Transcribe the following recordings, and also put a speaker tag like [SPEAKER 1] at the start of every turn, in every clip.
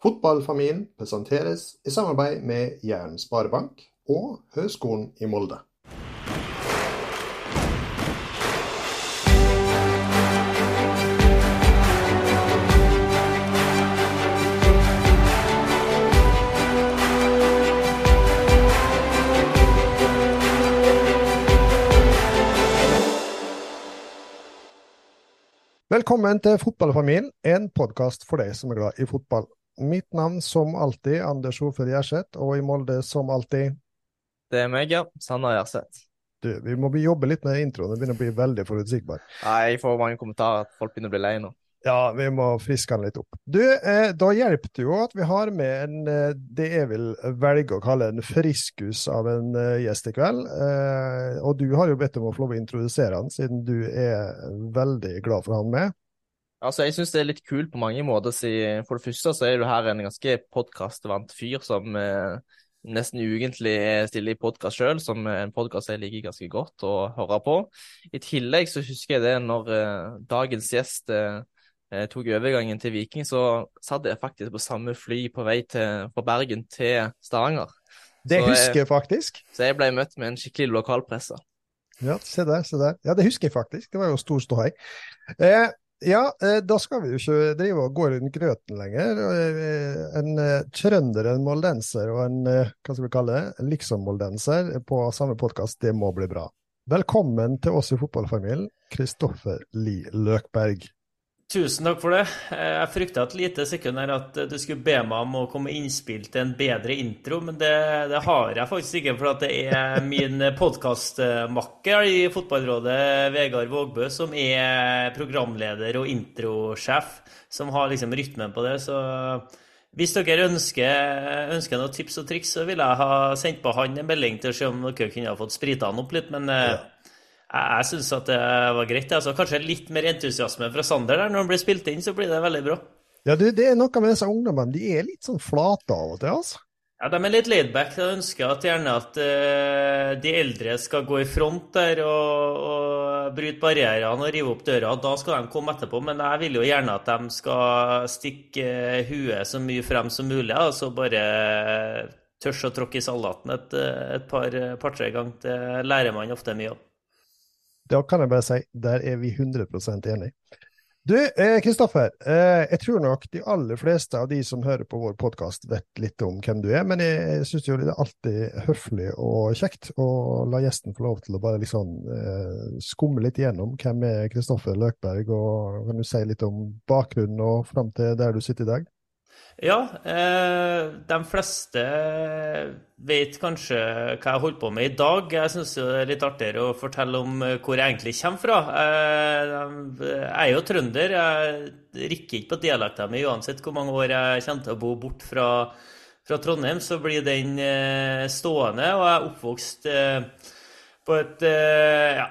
[SPEAKER 1] Fotballfamilien presenteres i samarbeid med Jæren Sparebank og Høgskolen i Molde. Velkommen til Fotballfamilien, en podkast for deg som er glad i fotball. Mitt navn som alltid Anders Ofjord Gjerseth, og i Molde som alltid
[SPEAKER 2] Det er meg, ja. Sanna Gjerseth.
[SPEAKER 1] Du, vi må jobbe litt med introen, det begynner å bli veldig forutsigbar.
[SPEAKER 2] Nei, jeg får mange kommentarer at folk begynner å bli lei nå.
[SPEAKER 1] Ja, vi må friske den litt opp. Du, eh, da hjelper det jo at vi har med en, eh, det jeg vil velge å kalle en friskus av en eh, gjest i kveld. Eh, og du har jo bedt om å få lov å introdusere han, siden du er veldig glad for han med.
[SPEAKER 2] Altså, Jeg syns det er litt kult på mange måter. Si. For det første så er du her en ganske podkastvant fyr som eh, nesten ukentlig stille i podkast sjøl, som en podkast jeg liker ganske godt å høre på. I tillegg så husker jeg det når eh, dagens gjest eh, eh, tok overgangen til Viking, så satt jeg faktisk på samme fly på vei til, fra Bergen til Stavanger.
[SPEAKER 1] Det
[SPEAKER 2] Så
[SPEAKER 1] husker jeg faktisk.
[SPEAKER 2] Så jeg ble møtt med en skikkelig lokalpresse.
[SPEAKER 1] Ja, se der, se der. Ja, det husker jeg faktisk. Det var jo stor ståhei. Eh, ja, eh, da skal vi jo ikke drive og gå rundt grøten lenger. Eh, en eh, trønder, en moldenser og en hva skal vi kalle det, liksom-moldenser på samme podkast, det må bli bra. Velkommen til oss i fotballfamilien, Kristoffer Li Løkberg.
[SPEAKER 3] Tusen takk for det. Eh, Jeg frykta et lite sekund her at du skulle be meg om å komme med innspill til en bedre intro, men det, det har jeg faktisk ikke, for det er min podkastmakker i Fotballrådet, Vegard Vågbø, som er programleder og introsjef, som har liksom rytmen på det. Så hvis dere ønsker, ønsker noen tips og triks, så vil jeg ha sendt på han en melding til å se om dere kunne ha fått sprita han opp litt, men eh, jeg, syns at det var greit. Altså, kanskje litt mer entusiasme fra Sander der. Når han blir spilt inn, så blir det veldig bra.
[SPEAKER 1] Ja, du, det er noe med disse ungdommene, de er litt sånn flate av og til, altså.
[SPEAKER 3] Ja, De er litt laidback. De ønsker at gjerne at uh, de eldre skal gå i front der og, og bryte barrierene og rive opp døra. Da skal de komme etterpå. Men jeg vil jo gjerne at de skal stikke eh, huet så mye frem som mulig. og Altså bare tørs å tråkke i salaten et, et par-tre par, ganger. Det lærer man ofte mye av.
[SPEAKER 1] Da kan jeg bare si, der er vi 100% enig. Du, Kristoffer. Eh, eh, jeg tror nok de aller fleste av de som hører på vår podkast, vet litt om hvem du er. Men jeg, syns jo det er alltid høflig og kjekt å la gjesten få lov til å bare liksom eh, skumme litt igjennom hvem er Kristoffer Løkberg, og kan du si litt om bakgrunnen og fram til der du sitter i dag?
[SPEAKER 3] Ja, eh, de fleste vet kanskje hva jeg holder på med i dag. Jeg syns det er litt artigere å fortelle om hvor jeg egentlig kommer fra. Eh, jeg er jo trønder. Jeg rikker ikke på dialekten min uansett hvor mange år jeg kommer til å bo bort fra, fra Trondheim, så blir den eh, stående. Og jeg er oppvokst eh, på et, ja,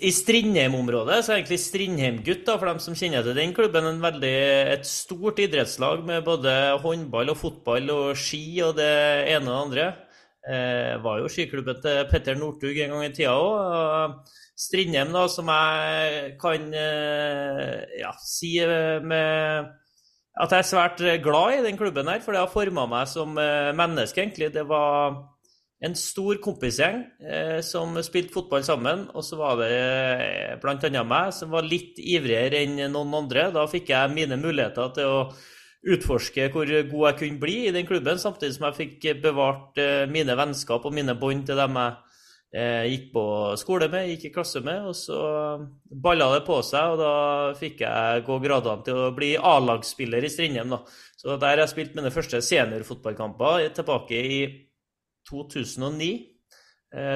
[SPEAKER 3] I Strindheim-området, så er egentlig Strindheim-gutt, for dem som kjenner til den klubben, en veldig, et stort idrettslag med både håndball og fotball og ski og det ene og det andre. Eh, var jo skiklubben til Petter Northug en gang i tida òg. Strindheim, da, som jeg kan ja, si med at jeg er svært glad i den klubben her, for det har forma meg som menneske, egentlig. Det var en stor kompisgjeng eh, som spilte fotball sammen. Og så var det eh, bl.a. meg som var litt ivrigere enn noen andre. Da fikk jeg mine muligheter til å utforske hvor god jeg kunne bli i den klubben, samtidig som jeg fikk bevart eh, mine vennskap og mine bånd til dem jeg eh, gikk på skole med, gikk i klasse med. Og så balla det på seg, og da fikk jeg gå gradene til å bli A-lagsspiller i Strindheim. Så der har jeg spilt mine første seniorfotballkamper tilbake i 2009.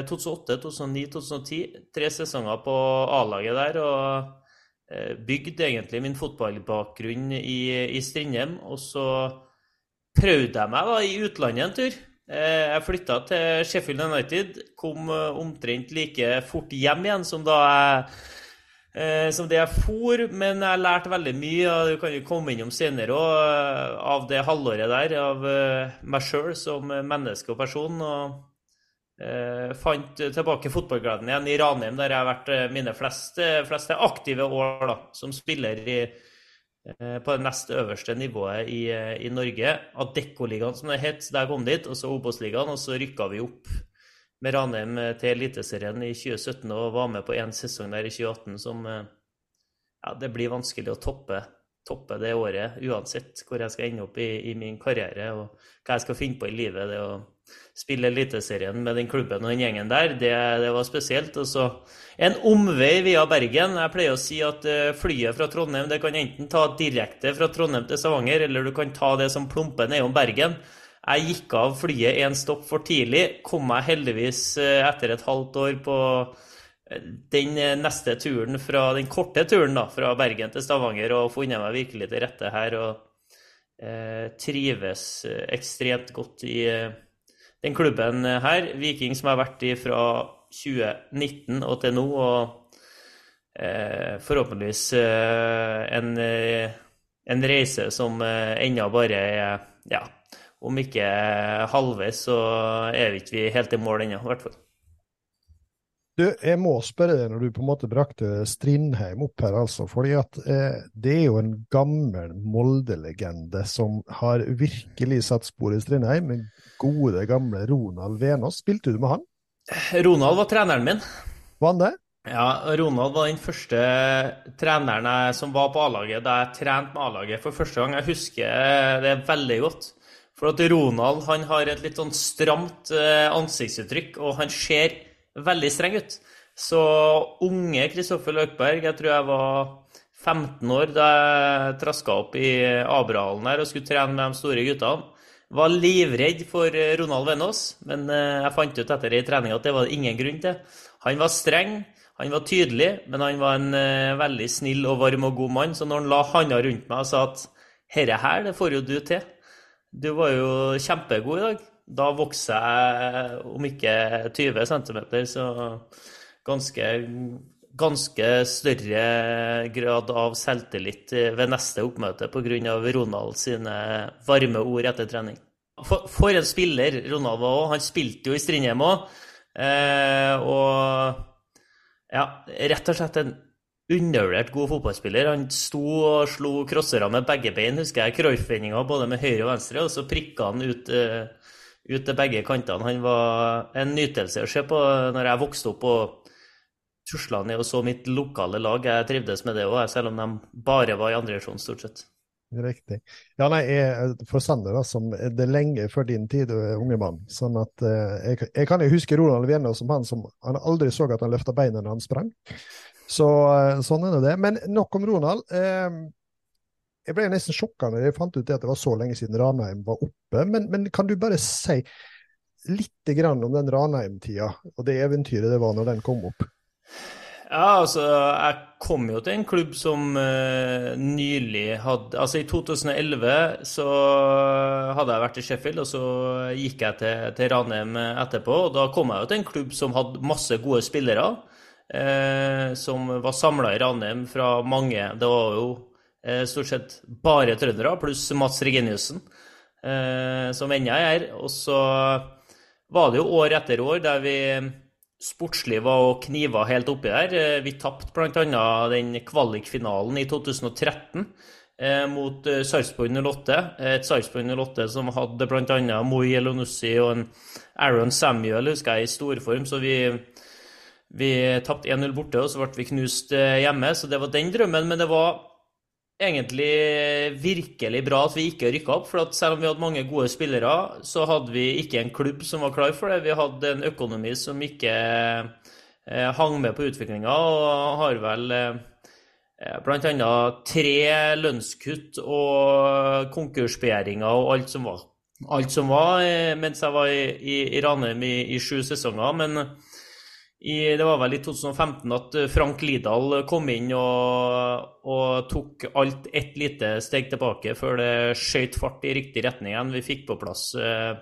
[SPEAKER 3] 2008, 2009, 2010. Tre sesonger på A-laget der. Og bygde egentlig min fotballbakgrunn i, i Strindheim. Og så prøvde jeg meg da i utlandet en tur. Jeg flytta til Sheffield United. Kom omtrent like fort hjem igjen som da jeg som det jeg for, men jeg lærte veldig mye. og Du kan jo komme innom senere også, av det halvåret der, av meg sjøl som menneske og person. og eh, Fant tilbake fotballgleden igjen i Ranheim, der jeg har vært mine fleste, fleste aktive år da, som spiller i på det nest øverste nivået i, i Norge. Adeccoligaen, som det het, der kom dit, og så Obos-ligaen, og så rykka vi opp med Ranheim til Eliteserien i 2017 og var med på én sesong der i 2018 som ja, det blir vanskelig å toppe, toppe, det året uansett hvor jeg skal ende opp i, i, min karriere og hva jeg skal finne på i livet. Det å spille Eliteserien med den klubben og den gjengen der, det, det var spesielt. Og så en omvei via Bergen. Jeg pleier å si at eh, flyet fra Trondheim det kan enten ta direkte fra Trondheim til Stavanger, eller du kan ta det som plumper nedom Bergen. Jeg gikk av flyet én stopp for tidlig. Kom meg heldigvis eh, etter et halvt år på den eh, neste turen fra den korte turen da, fra Bergen til Stavanger og funnet meg virkelig til rette her og eh, trives eh, ekstremt godt i eh, den klubben her. Viking som har vært i fra 2019 og til nå, og eh, forhåpentligvis eh, en, en, reise som ennå bare er ja, om ikke halvveis, så er vi ikke helt i mål ennå, i hvert fall.
[SPEAKER 1] Du, jeg må spørre deg når du på en måte brakte Strindheim opp her, altså. fordi at eh, det er jo en gammel Molde-legende som har virkelig satt spor i Strindheim. Den gode, gamle Ronald Venås. Spilte du med han?
[SPEAKER 3] Ronald var treneren min.
[SPEAKER 1] Var han det?
[SPEAKER 3] Ja, Ronald var den første treneren jeg, som var på A-laget da jeg trente med A-laget for første gang. Jeg husker det veldig godt. For at Ronald han har et litt sånn stramt eh, ansiktsuttrykk, og han ser veldig streng ut. Så unge Kristoffer Løkberg, jeg tror jeg var 15 år da jeg traska opp i Abrahallen her og skulle trene med de store guttene. Var livredd for Ronald Venås, men eh, jeg fant ut etter ei trening at det var ingen grunn til. Han var streng, han var tydelig, men han var en eh, veldig snill og varm og god mann. Så når han la handa rundt meg og sa at 'herre her, det får jo du til', du var jo kjempegod i dag, da vokser jeg om ikke 20 cm, så ganske, ganske større grad av selvtillit ved neste oppmøte pga. Ronald sine varme ord etter trening. For, en spiller Ronald var òg. Han spilte jo i Strindheim òg. Eh, og ja, rett og slett en undervurdert god fotballspiller. Han sto og slo crossere med begge bein, husker jeg. Cruyff-vendinga både med høyre og venstre, og så prikka han ut uh, ut til begge kantene. Han var en nytelse å se på når jeg vokste opp og tusla ned og så mitt lokale lag. Jeg trivdes med det òg, selv om de bare var i andrevisjon, stort sett.
[SPEAKER 1] Riktig. Ja, nei, jeg, for Sander, da, som det er lenge før din tid, unge mann. Sånn at eh, jeg, jeg, kan jo huske Ronald Vienna som han som han aldri så at han løfta beina når han sprang. Så eh, sånn er det. Men nok om Ronald. Eh, jeg ble nesten sjokka når jeg fant ut at det var så lenge siden Ranheim var oppe. Men, men kan du bare si litt om den Ranheim-tida og det eventyret det var når den kom opp?
[SPEAKER 3] Ja, altså, jeg kom jo til en klubb som uh, nylig hadde Altså, i 2011 så hadde jeg vært i Sheffield, og så gikk jeg til, til Ranheim etterpå. Og da kom jeg jo til en klubb som hadde masse gode spillere, uh, som var samla i Ranheim fra mange Det var jo Eh, stort sett bare trøndere, pluss Mats Reginiussen, eh, som ennå er her. Og så var det jo år etter år der vi sportslig var og kniva helt oppi der. Eh, vi tapte bl.a. den kvalikfinalen i 2013 mot Sarpsborg 08. Et Sarpsborg 08 som hadde bl.a. Moi Elonussi og en Aaron Samuel, husker jeg, i storform. Så vi, vi tapte 1-0 borte, og så ble vi knust hjemme. Så det var den drømmen. Men det var egentlig virkelig bra at vi ikke rykka opp. For selv om vi hadde mange gode spillere, så hadde vi ikke en klubb som var klar for det. Vi hadde en økonomi som ikke eh, hang med på utviklinga, og har vel eh, bl.a. tre lønnskutt og konkursbegjæringer og alt som var. Alt som var eh, mens jeg var i, i, i Ranheim i, i sju sesonger. men i, det var vel i 2015 at eh, Frank Lidahl kom inn og, og tok alt ett lite steg tilbake før det skjøt fart i riktig retning igjen. Vi fikk på plass eh,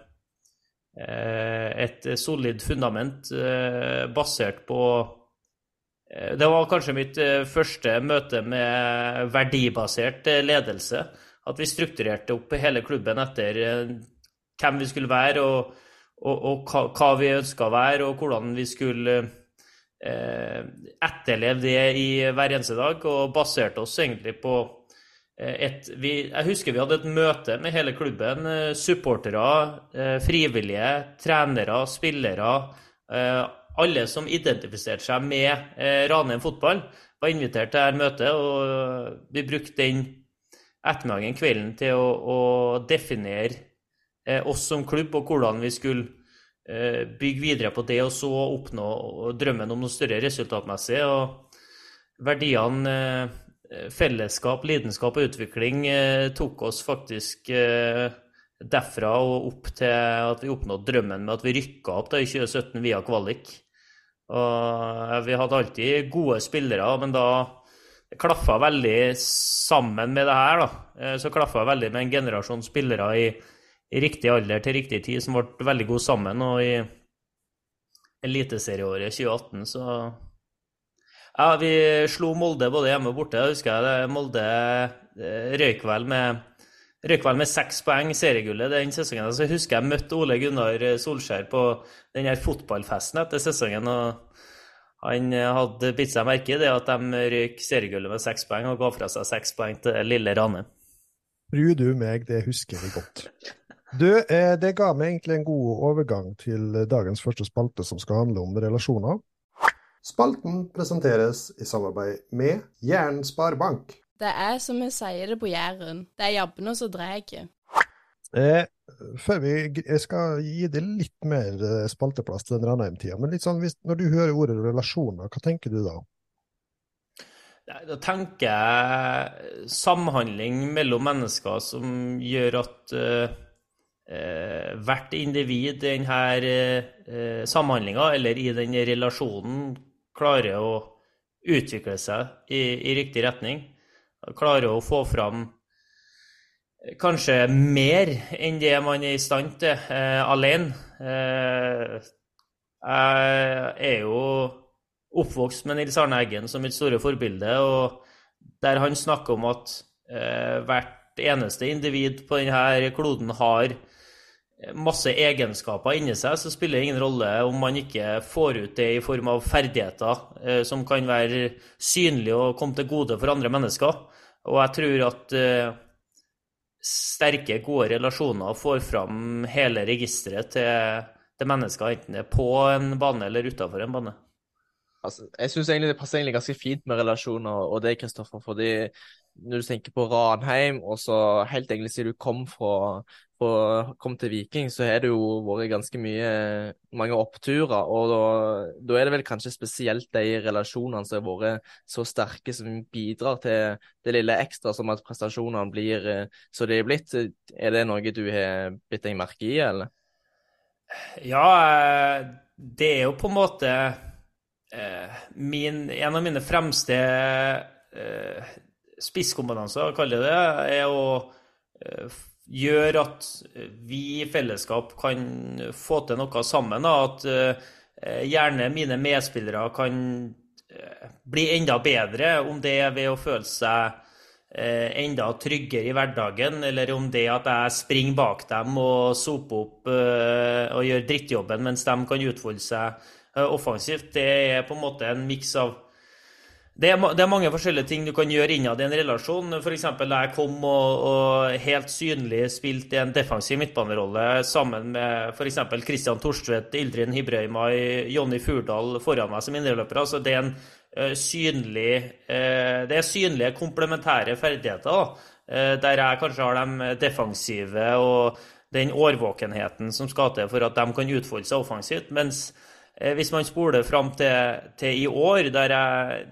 [SPEAKER 3] eh et solid fundament eh, basert på eh, Det var kanskje mitt eh, første møte med verdibasert ledelse. At vi strukturerte opp hele klubben etter hvem vi skulle være. og og, og hva, hva, vi ønska å være, og hvordan vi skulle eh, etterleve det i hver eneste dag. Og baserte oss egentlig på et, vi, Jeg husker vi hadde et møte med hele klubben. Supportere, frivillige, trenere, spillere. Alle som identifiserte seg med Ranheim fotball, var invitert til dette møtet. Og vi brukte den ettermiddagen, kvelden, til å, å definere oss som klubb og hvordan vi skulle Eh, bygge videre på det og så oppnå drømmen om noe større resultatmessig. og Verdiene eh, fellesskap, lidenskap og utvikling eh, tok oss faktisk derfra og opp til at vi oppnådde drømmen med at vi rykka opp da i 2017 via kvalik. Og vi hadde alltid gode spillere, men da klaffa veldig sammen med det her. da. Så klaffa veldig med en generasjon spillere i riktig alder til riktig tid, som ble veldig gode sammen. Og i eliteserieåret 2018 så Ja, vi slo Molde både hjemme og borte. Jeg husker jeg. Molde eh, røyk vel med røyk vel med seks poeng seriegullet den sesongen. Så husker jeg møtte Ole Gunnar Solskjær på den her fotballfesten etter sesongen. og Han hadde bitt seg merke i det at de røyk seriegullet med seks poeng og ga fra seg seks poeng til lille Rane.
[SPEAKER 1] Tror du meg, det husker vi godt. Du, eh, det ga meg egentlig en god overgang til dagens første spalte, som skal handle om relasjoner. Spalten presenteres i samarbeid med Jæren Sparebank.
[SPEAKER 4] Det er som vi sier det på Jæren, det er jabbene som drar.
[SPEAKER 1] Eh, før vi jeg skal gi deg litt mer eh, spalteplass til den Ranheim-tida, men litt sånn, hvis, når du hører ordet relasjoner, hva tenker du da?
[SPEAKER 3] Da tenker jeg samhandling mellom mennesker som gjør at uh hvert individ i denne eh, samhandlinga eller i den relasjonen klarer å utvikle seg i, i riktig retning. Klarer å få fram eh, kanskje mer enn det man er i stand til eh, alene. Eh, jeg er jo oppvokst med Nils Arne Eggen som mitt store forbilde, og der han snakker om at eh, hvert eneste individ på denne kloden har masse egenskaper inni seg, så spiller det ingen rolle om man ikke får ut det i form av ferdigheter eh, som kan være synlige og komme til gode for andre mennesker. Og jeg tror at eh, sterke, gode relasjoner får fram hele registeret til, til mennesker, enten det er på en bane eller utafor en bane.
[SPEAKER 2] Altså, jeg syns egentlig det passer egentlig ganske fint med relasjoner og det, Kristoffer. fordi når du tenker på Ranheim, og så helt egentlig siden du kom fra, fra kom til Viking, så har det jo vært ganske mye mange oppturer. Og da, da, er det vel kanskje spesielt de relasjonene som har vært så sterke, som bidrar til det lille ekstra som at prestasjonene blir eh, så de er blitt. Er det noe du har bitt deg merke i, eller?
[SPEAKER 3] Ja, eh, det er jo på en måte eh, min, en av mine fremste spisskompetanse, kaller jeg det, er å eh, gjøre at vi i fellesskap kan få til noe sammen. At eh, gjerne mine medspillere kan eh, bli enda bedre, om det er ved å føle seg enda tryggere i hverdagen, eller om det at jeg springer bak dem og soper opp og gjør drittjobben mens de kan utfolde seg offensivt. Det er på en måte en miks av det er, det er, mange forskjellige ting du kan gjøre innad i en relasjon. F.eks. da jeg kom og, og, helt synlig spilte en defensiv midtbanerolle sammen med f.eks. Christian Torstvedt, Ildrin Hibrøymai, Jonny Furdal foran meg som indreløpere. Altså det er en uh, synlig uh, Det er synlige komplementære ferdigheter uh, der jeg kanskje har de defensive og den årvåkenheten som skal til for at de kan utfolde seg offensivt. Mens hvis man spoler fram til, til, i år, der jeg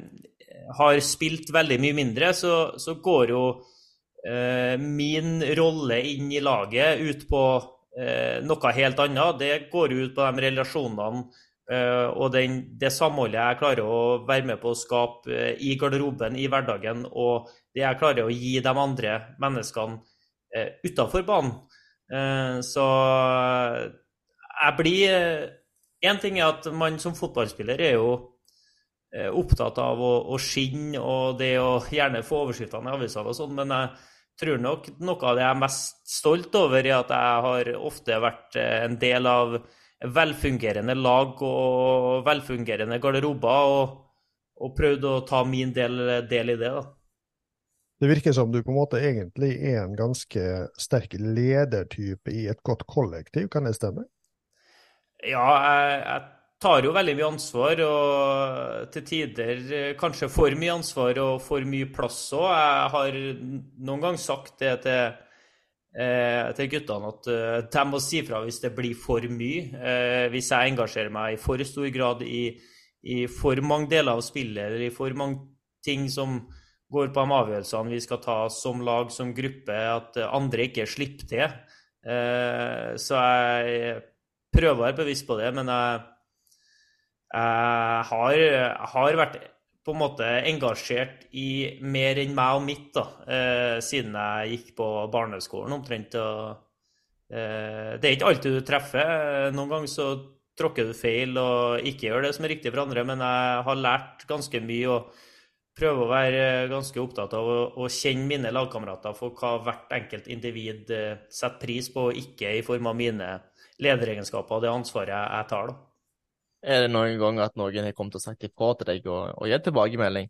[SPEAKER 3] har spilt veldig mye mindre, så, så går jo eh, min rolle inn i laget ut på eh, noe helt annet. Det går ut på de relasjonene eh, og den, det samholdet jeg klarer å være med på å skape eh, i garderoben, i hverdagen, og det jeg klarer å gi de andre menneskene eh, utafor banen. Eh, så jeg blir Én ting er at man som fotballspiller er jo Eh, opptatt av å, å, skinne og det å gjerne få overskriftene i avisene og sånn, men jeg tror nok noe av det jeg er mest stolt over, er at jeg har ofte vært eh, en del av velfungerende lag og velfungerende garderober, og, og prøvd å ta min del, del i det. da.
[SPEAKER 1] Det virker som du på en måte egentlig er en ganske sterk ledertype i et godt kollektiv, kan det stemme?
[SPEAKER 3] Ja, jeg, jeg tar jo veldig mye ansvar, og til tider eh, kanskje for mye ansvar og for mye plass òg. Jeg har noen gang sagt det til, eh, til guttene at eh, de må si fra hvis det blir for mye. Eh, hvis jeg engasjerer meg i for stor grad i, i for mange deler av spillet eller i for mange ting som går på de avgjørelsene vi skal ta som lag, som gruppe, at andre ikke slipper til. Eh, så jeg prøver å være bevisst på det, men jeg har, har, vært på en måte engasjert i mer enn meg og mitt da, eh, siden jeg gikk på barneskolen omtrent. Og, eh, det er ikke alltid du treffer. Noen ganger så tråkker du feil og ikke gjør det som er riktig for andre, men jeg har lært ganske mye. og prøver å være ganske opptatt av å, kjenne mine lagkamerater for hva hvert enkelt individ eh, setter pris på, og ikke i form av mine lederegenskaper og det ansvaret jeg tar. da.
[SPEAKER 2] Er det noen gang at noen har kommet og sagt ifra til deg og, og gitt tilbakemelding?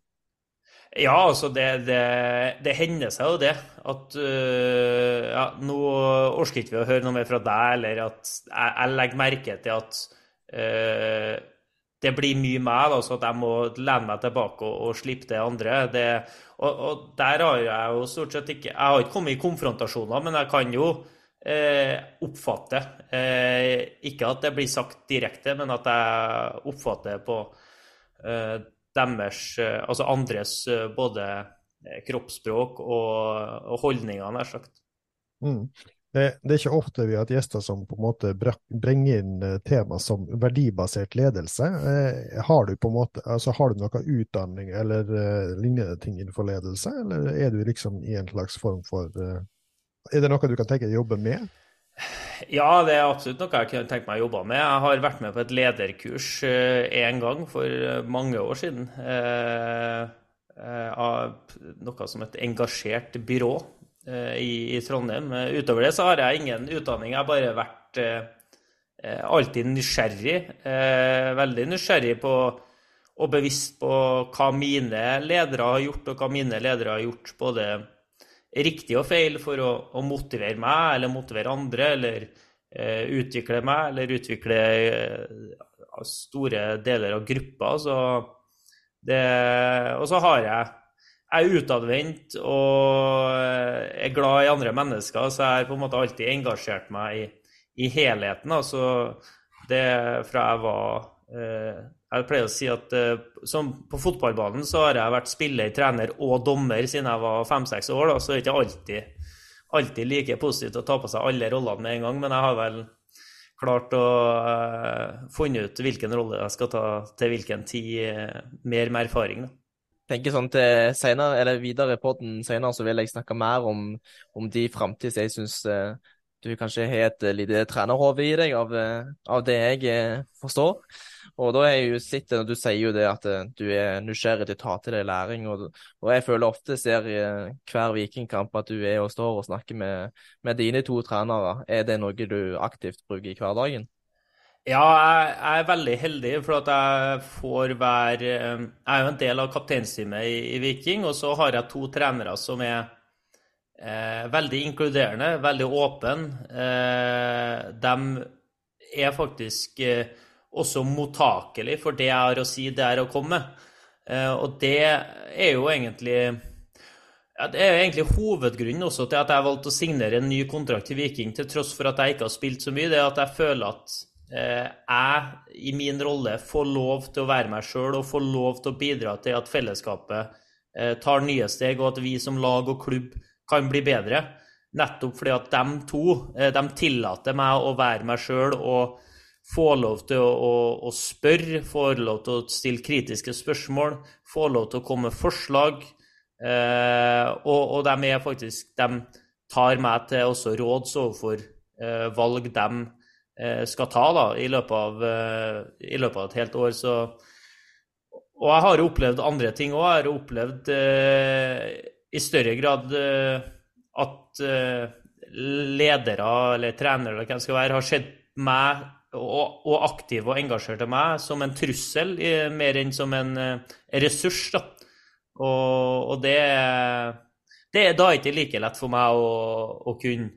[SPEAKER 3] Ja, altså det, det, det, hender seg jo det. At uh, ja, nå orker ikke vi å høre noe mer fra deg, eller at jeg, jeg legger merke til at uh, det blir mye meg, da, så at jeg må lene meg tilbake og, og slippe det andre. Det, og, og, der har jeg jo stort sett ikke Jeg har ikke kommet i konfrontasjoner, men jeg kan jo eh, oppfatte eh, Ikke at det blir sagt direkte, men at jeg oppfatter på eh, deres Altså andres både kroppsspråk og, holdninger, nær sagt.
[SPEAKER 1] Mm. Det, det, er ikke ofte vi har hatt gjester som på en måte bringer inn tema som verdibasert ledelse. Har du på en måte, altså har du noe utdanning eller lignende ting innenfor ledelse, eller er du liksom i en slags form for Er det noe du kan tenke deg å jobbe med?
[SPEAKER 3] Ja, det er absolutt noe jeg kunne tenke meg å jobbe med. Jeg har vært med på et lederkurs én gang for mange år siden. Av noe som et engasjert byrå. Eh, i, Trondheim. Eh, utover det så har jeg ingen utdanning. Jeg har bare vært eh, eh, alltid nysgjerrig. Eh, veldig nysgjerrig på og bevisst på hva mine ledere har gjort, og hva mine ledere har gjort både riktig og feil for å, å motivere meg eller motivere andre, eller eh, utvikle meg eller utvikle store deler av gruppa. Så det, og så har jeg jeg er utadvendt og er glad i andre mennesker, så jeg har på en måte alltid engasjert meg i, i helheten. Altså det fra jeg var eh, Jeg pleier å si at eh, på fotballbanen så har jeg vært spiller, trener og dommer siden jeg var fem-seks år, da, så det er ikke alltid, alltid like positivt å ta på seg alle rollene med en gang, men jeg har vel klart å uh, funne ut hvilken rolle jeg skal ta til hvilken tid, uh, mer med erfaring. da
[SPEAKER 2] tenker sånn til senere, eller videre på den senere, så vil jeg snakke mer om, om de framtid jeg syns uh, du kanskje har et lite trenerhode i deg av, av, det jeg uh, forstår. Og da er jeg jo sett, Du sier jo det at du er nysgjerrig til å ta til deg læring, og, og jeg føler ofte ser i hver Vikingkamp at du er og står og snakker med, med dine to trenere. Er det noe du aktivt bruker i hverdagen?
[SPEAKER 3] Ja, jeg, er veldig heldig, for at jeg får være eh, Jeg er jo en del av kapteinsteamet i, i, Viking, og så har jeg to trenere som er eh, veldig inkluderende, veldig åpne. Eh, de er faktisk eh, også mottakelig for det jeg har å si, det er å komme. Eh, og det er jo egentlig ja, Det er jo egentlig hovedgrunnen også til at jeg valgte å signere en ny kontrakt til Viking, til tross for at jeg ikke har spilt så mye. Det er at jeg føler at Eh, jeg i min rolle får lov til å være meg sjøl og får lov til å bidra til at fellesskapet eh, tar nye steg, og at vi som lag og klubb kan bli bedre. Nettopp fordi at de to de tillater meg å være meg sjøl og få lov til å, å, å, spørre, få lov til å stille kritiske spørsmål, få lov til å komme med forslag. Eh, og, og, de er faktisk De tar meg til også råds overfor eh, valg de Eh, skal ta da, i løpet av, eh, i løpet av et helt år. Så, og jeg har jo opplevd andre ting òg. Jeg har opplevd eh, i større grad eh, at eh, ledere eller trenere eller hvem skal være, har sett meg og, og aktive og engasjerte meg som en trussel mer enn som en ressurs. da. Og, og det, det er da ikke like lett for meg å, å kunne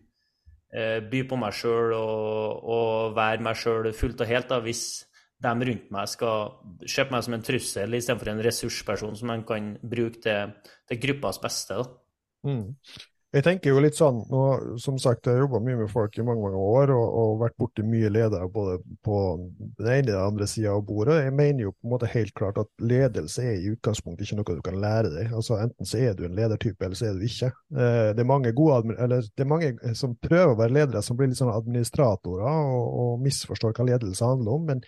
[SPEAKER 3] eh, by på meg sjøl og, og, være meg sjøl fullt og helt da, hvis de rundt meg skal se på meg som en trussel istedenfor en ressursperson som de kan bruke til, til gruppas beste. da.
[SPEAKER 1] Mm. Jeg tenker jo litt sånn, nå, som sagt, jeg har jobba mye med folk i mange mange år og, og vært borti mye ledere både på den ene og den andre sida av bordet. Jeg mener jo på en måte helt klart at ledelse er i utgangspunktet ikke noe du kan lære deg. Altså Enten så er du en ledertype, eller så er du ikke. Eh, det er mange gode, eller det er mange som prøver å være ledere, som blir litt sånn administratorer og, og misforstår hva ledelse handler om. men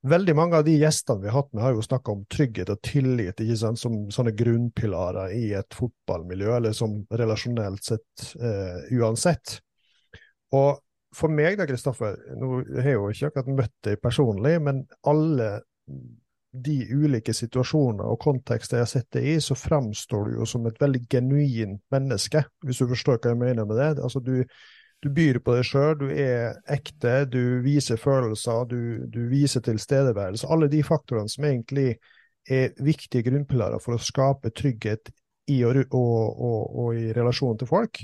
[SPEAKER 1] Veldig mange av de gjestene vi har hatt med, har jo snakka om trygghet og tillit som sånne grunnpilarer i et fotballmiljø, eller som relasjonelt sett eh, uansett. Og for meg da, Kristoffer, nå har jeg jo ikke akkurat møtt deg personlig, men alle de ulike situasjoner og kontekster jeg har sett deg i, så framstår du jo som et veldig genuint menneske, hvis du forstår hva jeg mener med det. Altså, du, du byr på deg sjøl, du er ekte, du viser følelser, du, du viser tilstedeværelse. Alle de faktorene som egentlig er viktige grunnpilarer for å skape trygghet i og, og, og, og i relasjon til folk.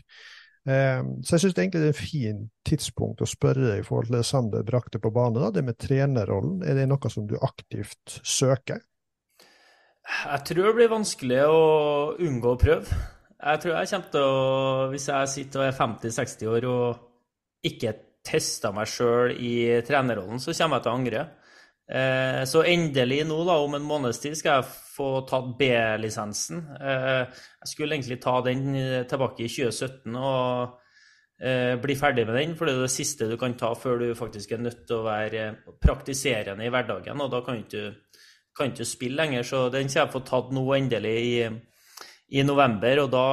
[SPEAKER 1] Um, så jeg syns egentlig det er et fint tidspunkt å spørre deg i forhold til det Sander brakte på bane, det med trenerrollen. Er det noe som du aktivt søker?
[SPEAKER 3] Jeg tror det blir vanskelig å unngå å prøve. Jeg tror jeg kommer til å Hvis jeg sitter og er 50-60 år og ikke tester meg sjøl i trenerrollen, så kommer jeg til å angre. Eh, så endelig nå, da, om en måneds tid, skal jeg få tatt B-lisensen. Eh, jeg skulle egentlig ta den tilbake i 2017 og eh, bli ferdig med den, for det er det siste du kan ta før du faktisk er nødt til å være praktiserende i hverdagen, og da kan du ikke spille lenger. Så den skal jeg få tatt nå endelig i i november, og da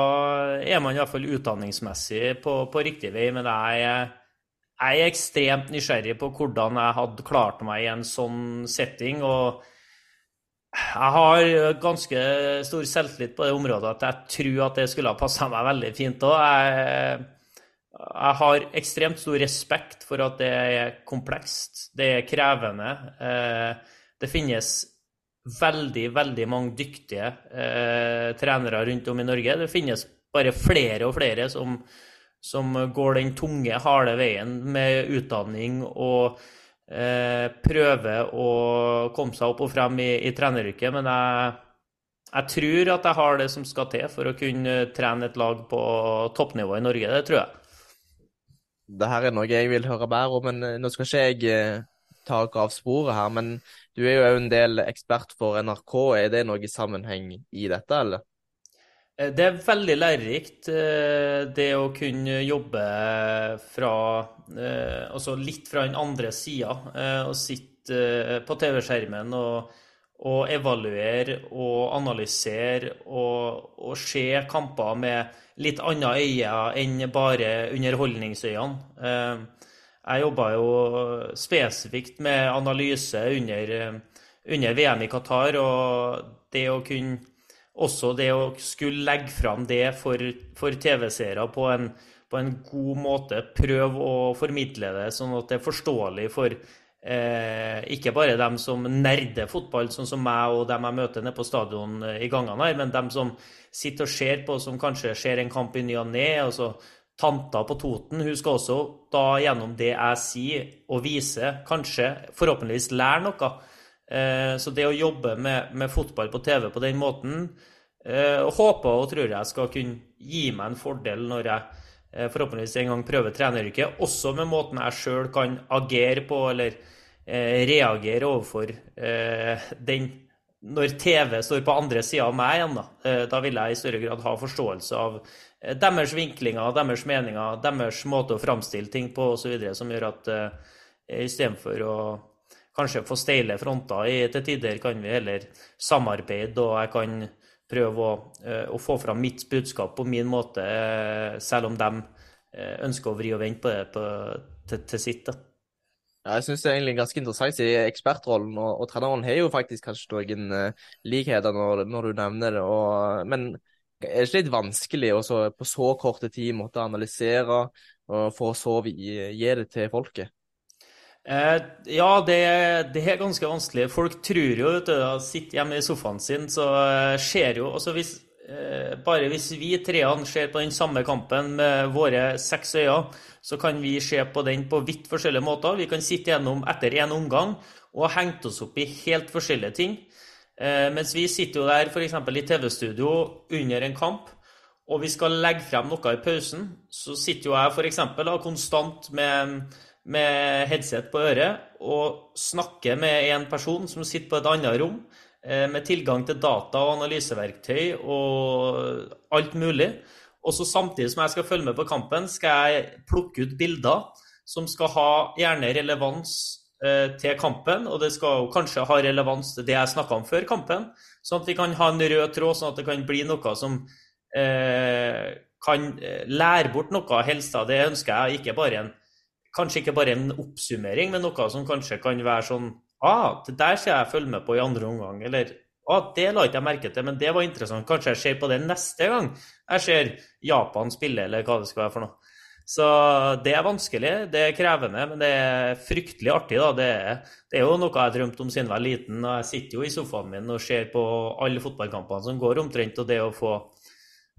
[SPEAKER 3] er man iallfall utdanningsmessig på, på, riktig vei. Men jeg, jeg, er ekstremt nysgjerrig på hvordan jeg hadde klart meg i en sånn setting. og jeg har ganske stor selvtillit på det området at jeg tror at det skulle ha passa meg veldig fint òg. Jeg, jeg, har ekstremt stor respekt for at det er komplekst, det er krevende. Eh, det finnes veldig, veldig mange dyktige eh, trenere rundt om i Norge. Det finnes bare flere og flere som, som går den tunge, harde veien med utdanning og eh, prøver å komme seg opp og frem i, i treneryrket. Men jeg, jeg, tror at jeg har det som skal til for å kunne trene et lag på toppnivå i Norge. Det tror jeg.
[SPEAKER 2] Det her er noe jeg vil høre mer om, men eh, nå skal ikke jeg eh, ta av sporet her. Men du er jo en del ekspert for NRK. Er det noe sammenheng i dette, eller?
[SPEAKER 3] Eh, det er veldig lærerikt, eh, det å kunne jobbe fra eh, Altså litt fra den andre sida. Og sitte på TV-skjermen og, og, evaluere og analysere og, og se kamper med litt andre øyne enn bare underholdningsøyne. Jeg jobba jo spesifikt med analyse under, under, VM i Qatar, og det å kunne også det å skulle legge fram det for, for TV-seere på, på, en god måte, prøve å formidle det sånn at det er forståelig for eh, ikke bare dem som nerder fotball, sånn som meg og dem jeg møter nede på stadion i gangene her, men dem som sitter og ser på, som kanskje ser en kamp i ny og ne, tanta på Toten hun skal også da gjennom det jeg sier og viser, kanskje forhåpentligvis lære noe. Eh, så det å jobbe med, med, fotball på TV på den måten eh, håper og tror jeg skal kunne gi meg en fordel når jeg eh, forhåpentligvis en gang prøver treneryrket, også med måten jeg sjøl kan agere på eller reagere overfor den når TV står på andre sida av meg igjen, da, da vil jeg i større grad ha forståelse av Eh, deres vinklinger, deres meninger, deres måte å framstille ting på osv. som gjør at uh, istedenfor å kanskje få steile fronter i, til tider, kan vi heller samarbeide, og jeg kan prøve å, uh, å få fram mitt budskap på min måte, uh, selv om de ønsker å vri og vente på det på, til, til, sitt. Da.
[SPEAKER 2] Ja, jeg syns det er egentlig ganske interessant. i Ekspertrollen og, og treneren har jo faktisk kanskje noen likheter når, når, du nevner det, og, men er det ikke litt vanskelig også på så korte tid måtte analysere for å så gi, det til folket?
[SPEAKER 3] Eh, ja, det, det, er ganske vanskelig. Folk tror jo at de sitter hjemme i sofaen sin, så ser skjer jo altså hvis, eh, bare hvis vi treene ser på den samme kampen med våre seks øyne, så kan vi se på den på vidt forskjellige måter. Vi kan sitte gjennom etter én omgang og ha hengt oss opp i helt forskjellige ting. Eh, mens vi sitter jo der f.eks. i TV-studio under en kamp, og vi skal legge frem noe i pausen, så sitter jo jeg f.eks. konstant med, med headset på øret og snakker med en person som sitter på et annet rom, eh, med tilgang til data og analyseverktøy og alt mulig. Og så samtidig som jeg skal følge med på kampen, skal jeg plukke ut bilder som skal ha gjerne relevans eh, til kampen, og det skal kanskje ha relevans til det jeg snakka om før kampen, sånn at vi kan ha en rød tråd, sånn at det kan bli noe som Eh, kan eh, lære bort noe av helsa. Det ønsker jeg ikke bare en, kanskje ikke bare en oppsummering, men noe som kanskje kan være sånn ah, det der skal jeg følge med på i andre omgang. Eller ah, det la ikke jeg merke til, men det var interessant. Kanskje jeg ser på det neste gang jeg ser Japan spille, eller hva det skal være for noe. Så det er vanskelig, det er krevende, men det er fryktelig artig. da. Det er, det er jo noe jeg har drømt om siden jeg var liten. og Jeg sitter jo i sofaen min og ser på alle fotballkampene som går omtrent. Og det å få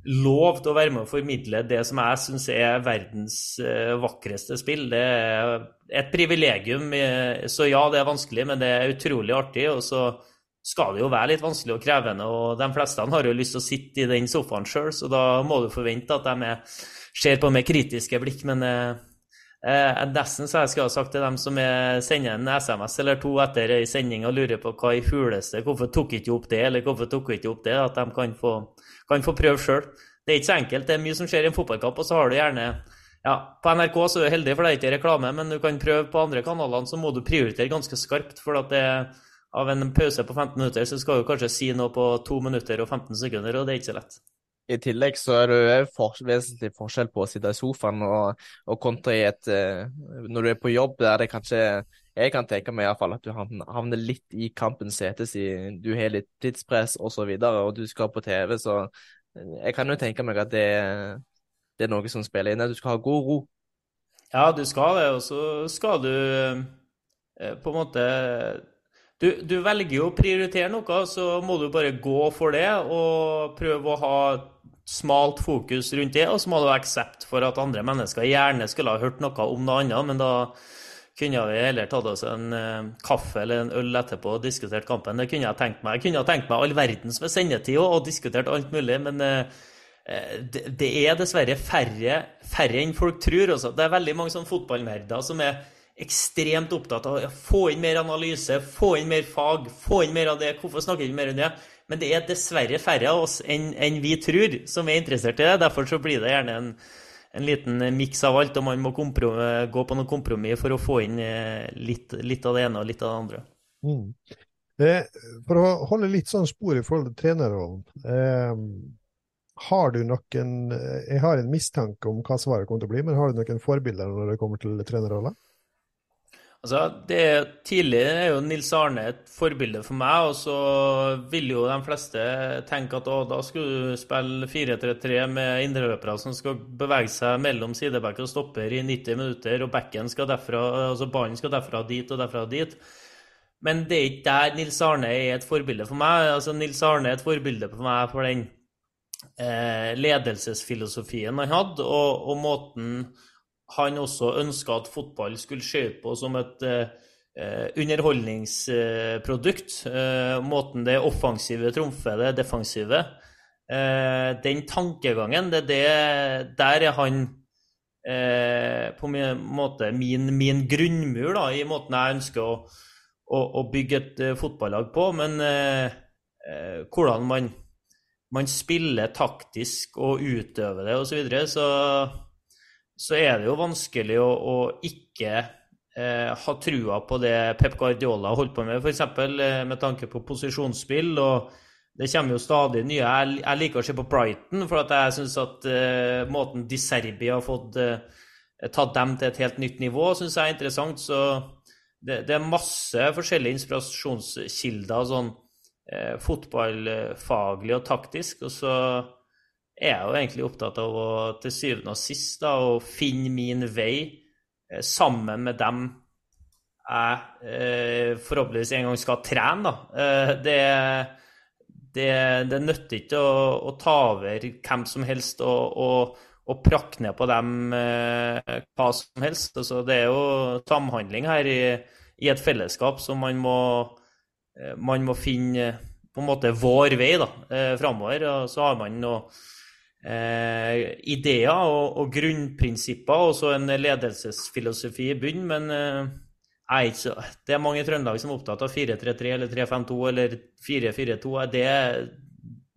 [SPEAKER 3] lov til å være med og formidle det som jeg syns er verdens uh, vakreste spill. Det er et privilegium. Så ja, det er vanskelig, men det er utrolig artig. Og så skal det jo være litt vanskelig og krevende, og de fleste har jo lyst til å sitte i den sofaen sjøl, så da må du forvente at de er, ser på med kritiske blikk. Men eh, uh, nesten så jeg skulle ha sagt til dem som er, sender en SMS eller to etter ei sending og lurer på hva i huleste, hvorfor tok ikke opp det, eller hvorfor tok ikke opp det, at de kan få kan få prøve sjøl. Det er ikke så enkelt. Det er mye som skjer i en fotballkamp, og så har du gjerne ja, På NRK så er du heldig, for det er ikke reklame, men du kan prøve på andre kanalene, så må du prioritere ganske skarpt. For at det, av en pause på 15 minutter, så skal du kanskje si noe på 2 minutter og 15 sekunder, og det er ikke så lett.
[SPEAKER 2] I tillegg så er det for, vesentlig forskjell på å sitte i sofaen og, og kontra i et uh, Når du er på jobb der det kanskje Jeg kan tenke meg iallfall at du havner litt i kampens sete siden du har litt tidspress osv., og, så videre, og du skal på TV, så jeg kan jo tenke meg at det, det er noe som spiller inn. At du skal ha god ro.
[SPEAKER 3] Ja, du skal det, og så skal du eh, på en måte du, du, velger jo å prioritere noe, så må du bare gå for det og prøve å ha smalt fokus rundt det. Og så må du aksepte for at andre mennesker gjerne skulle ha hørt noe om noe annet, men da kunne vi heller tatt oss en uh, kaffe eller en øl etterpå og diskutert kampen. Det kunne jeg tenkt meg. Jeg kunne tenkt meg all verdens med sendetid og, diskutert alt mulig, men uh, det, det, er dessverre færre, færre enn folk tror. Også. Det er veldig mange sånn fotballnerder som er ekstremt opptatt av å få inn mer analyse, få inn mer fag, få inn mer av det. Hvorfor snakker vi ikke mer om det? Men det er dessverre færre av oss enn, enn vi tror som er interessert i det. Derfor så blir det gjerne en en liten miks av alt, og man må gå på noen kompromiss for å få inn eh, litt, litt, av det ene og litt av det andre.
[SPEAKER 1] Mm. Eh, for å holde litt sånn spor i forhold til trenerrollen. Eh, har du noen eh, Jeg har en mistanke om hva svaret kommer til å bli, men har du noen forbilder når det kommer til trenerroller?
[SPEAKER 3] Altså, det Tidlig er jo Nils Arne et forbilde for meg, og så vil jo de fleste tenke at å, da skulle du spille 4-3-3 med indreløpere som skal bevege seg mellom sideback og stopper i 90 minutter, og backen skal derfra, altså ballen skal derfra dit og derfra dit. Men det er ikke der Nils Arne er et forbilde for meg. Altså, Nils Arne er et forbilde for meg for den eh, ledelsesfilosofien han hadde, og, og måten han også ønska at fotball skulle se ut på som et eh, underholdningsprodukt. Eh, måten det offensive trumfer det defensive. Eh, den tankegangen, det, det, der er han på en måte min, min grunnmur da, i måten jeg ønsker å, å, å bygge et fotballag på. Men hvordan man, man spiller taktisk og utøver det osv. Så, videre, så så er det jo vanskelig å, å ikke eh, ha trua på det Pep Guardiola har holdt på med, f.eks. Eh, med tanke på posisjonsspill. og Det kommer jo stadig nye. Jeg, liker å se på Brighton, for at jeg syns at eh, måten Di Serbi har fått eh, tatt dem til et helt nytt nivå, syns jeg er interessant. Så det, det, er masse forskjellige inspirasjonskilder, sånn eh, fotballfaglig og taktisk. og så er jeg jo egentlig opptatt av å til syvende og sist da, å finne min vei eh, sammen med dem jeg eh, forhåpentligvis en gang skal trene. Da. Eh, det, det, det nytter ikke å, å, ta over hvem som helst og, og, og prakke ned på dem eh, hva som helst. Altså, det er jo samhandling her i, i et fellesskap som man må, eh, man må finne på en måte vår vei da, eh, framover. Og så har man noe eh, ideer og, og, grunnprinsipper og så en ledelsesfilosofi i bunnen, men eh, det er mange i Trøndelag som er opptatt av 4-3-3 eller 3-5-2 eller 4-4-2. Det,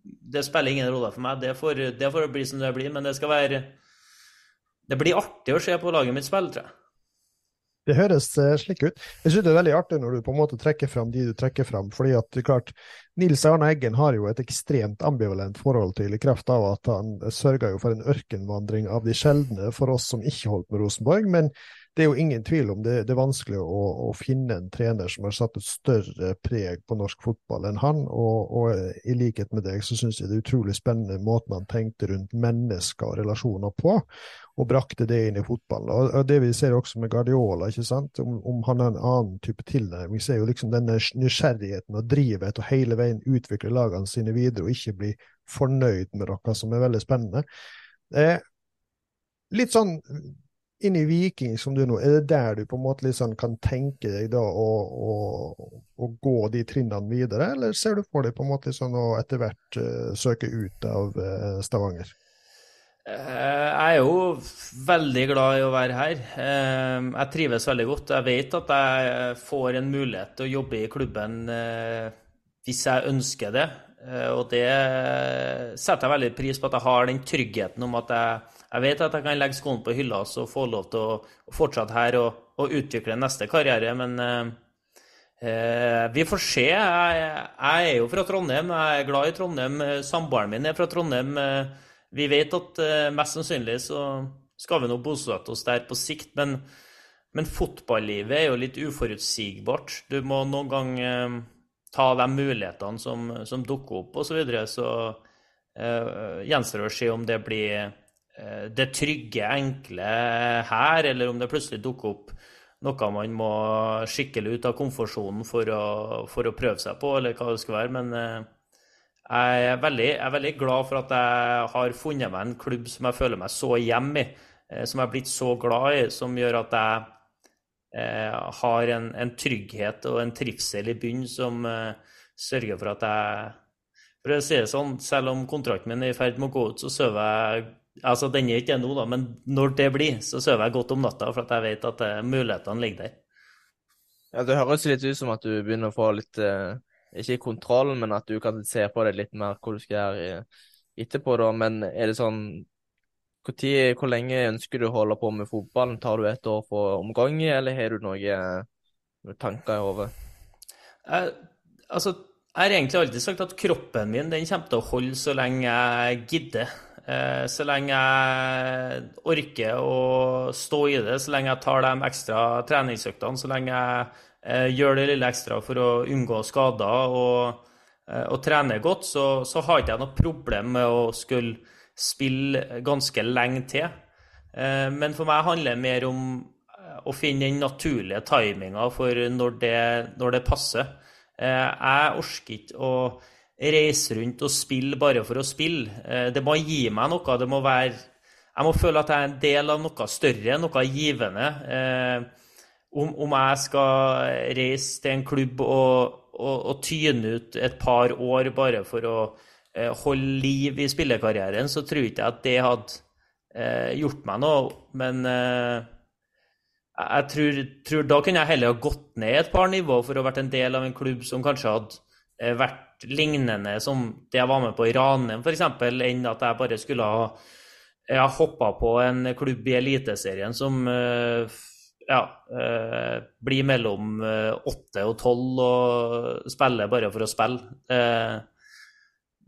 [SPEAKER 3] det, spiller ingen rolle for meg. Det får, det får bli som det blir, men det skal være Det blir artig å se på laget mitt spille, tror jeg.
[SPEAKER 1] Det høres eh, slik ut. Jeg synes det er veldig artig når du på en måte trekker fram de du trekker fram. fordi at klart, Nils Arne Eggen har jo et ekstremt ambivalent forhold til i kraft av at han sørga for en ørkenvandring av de sjeldne for oss som ikke holdt med Rosenborg. men det er jo ingen tvil om det, det er vanskelig å, å, finne en trener som har satt et større preg på norsk fotball enn han. Og, og i likhet med deg så syns jeg det er utrolig spennende måten han tenkte rundt mennesker og relasjoner på, og brakte det inn i fotballen. Og, og det vi ser også med Guardiola, ikke sant? Om, om han har en annen type tilnærming, så er jo liksom denne nysgjerrigheten og drivet og hele veien utvikle lagene sine videre og ikke bli fornøyd med noe som er veldig spennende. Eh, litt sånn inn i Viking som du nå, er det der du på en måte liksom kan tenke deg da å, å, å, gå de trinnene videre, eller ser du for deg på en måte sånn å etter hvert uh, søke ut av uh, Stavanger?
[SPEAKER 3] Eh, jeg er jo veldig glad i å være her. Jeg trives veldig godt. Jeg vet at jeg får en mulighet til å jobbe i klubben hvis jeg ønsker det. Og det setter jeg veldig pris på, at jeg har den tryggheten om at jeg jeg vet at jeg kan legge skoene på hylla og få lov til å, fortsette her og, og, utvikle neste karriere, men eh, eh, vi får se. Jeg, jeg, er jo fra Trondheim, jeg er glad i Trondheim. Samboeren min er fra Trondheim. Vi vet at eh, mest sannsynlig så skal vi nå bosette oss der på sikt, men, men fotballivet er jo litt uforutsigbart. Du må noen gang eh, ta de mulighetene som, som dukker opp, osv. Så, videre. så eh, gjenstår det å se om det blir Eh, det trygge, enkle her, eller om det plutselig dukker opp noe man må skikkelig ut av komfortsonen for å, for å prøve seg på, eller hva det skal være. Men eh, jeg er, veldig, jeg er veldig glad for at jeg har funnet meg en klubb som jeg føler meg så hjemme i, eh, som jeg har blitt så glad i, som gjør at jeg eh, har en, en, trygghet og en trivsel i bunnen som eh, sørger for at jeg For å si det sånn, selv om kontrakten min er i ferd med å gå ut, så sover jeg Altså, Den er ikke det nå, da, men når det blir, så sover jeg godt om natta, for at jeg vet at eh, mulighetene ligger der.
[SPEAKER 2] Ja, Det høres litt ut som at du begynner å få litt uh, Ikke kontroll, men at du kan se på det litt mer hva du skal gjøre etterpå, da. Men er det sånn hvor, tid, hvor lenge ønsker du å holde på med fotballen? Tar du et år for omgang, eller har du noen noe tanker i hodet?
[SPEAKER 3] Altså, jeg har egentlig alltid sagt at kroppen min den kommer til å holde så lenge jeg gidder. Eh, så lenge jeg orker å stå i det, så lenge jeg tar de ekstra treningsøktene, så lenge jeg eh, gjør det lille ekstra for å unngå skader og, eh, og trene godt, så, så har ikke jeg noe problem med å skulle spille ganske lenge til. Men for meg handler det mer om å finne den naturlige timinga for når det, når det passer. Jeg orker ikke å reise rundt og spille bare for å spille. Eh, det må gi meg noe. Det må være Jeg må føle at jeg er en del av noe større, noe givende. Eh, om, om jeg skal reise til en klubb og, og, og, tyne ut et par år bare for å eh, holde liv i spillekarrieren, så tror jeg ikke at det hadde gjort meg noe. Men jeg tror, tror da kunne jeg heller ha gått ned et par nivå for å ha vært en del av en klubb som kanskje hadde vært lignende som det jeg var med på i Ranheim, f.eks., enn at jeg bare skulle ha jeg hoppa på en klubb i Eliteserien som eh, ja, eh, blir mellom eh, åtte og tolv og spiller bare for å spille.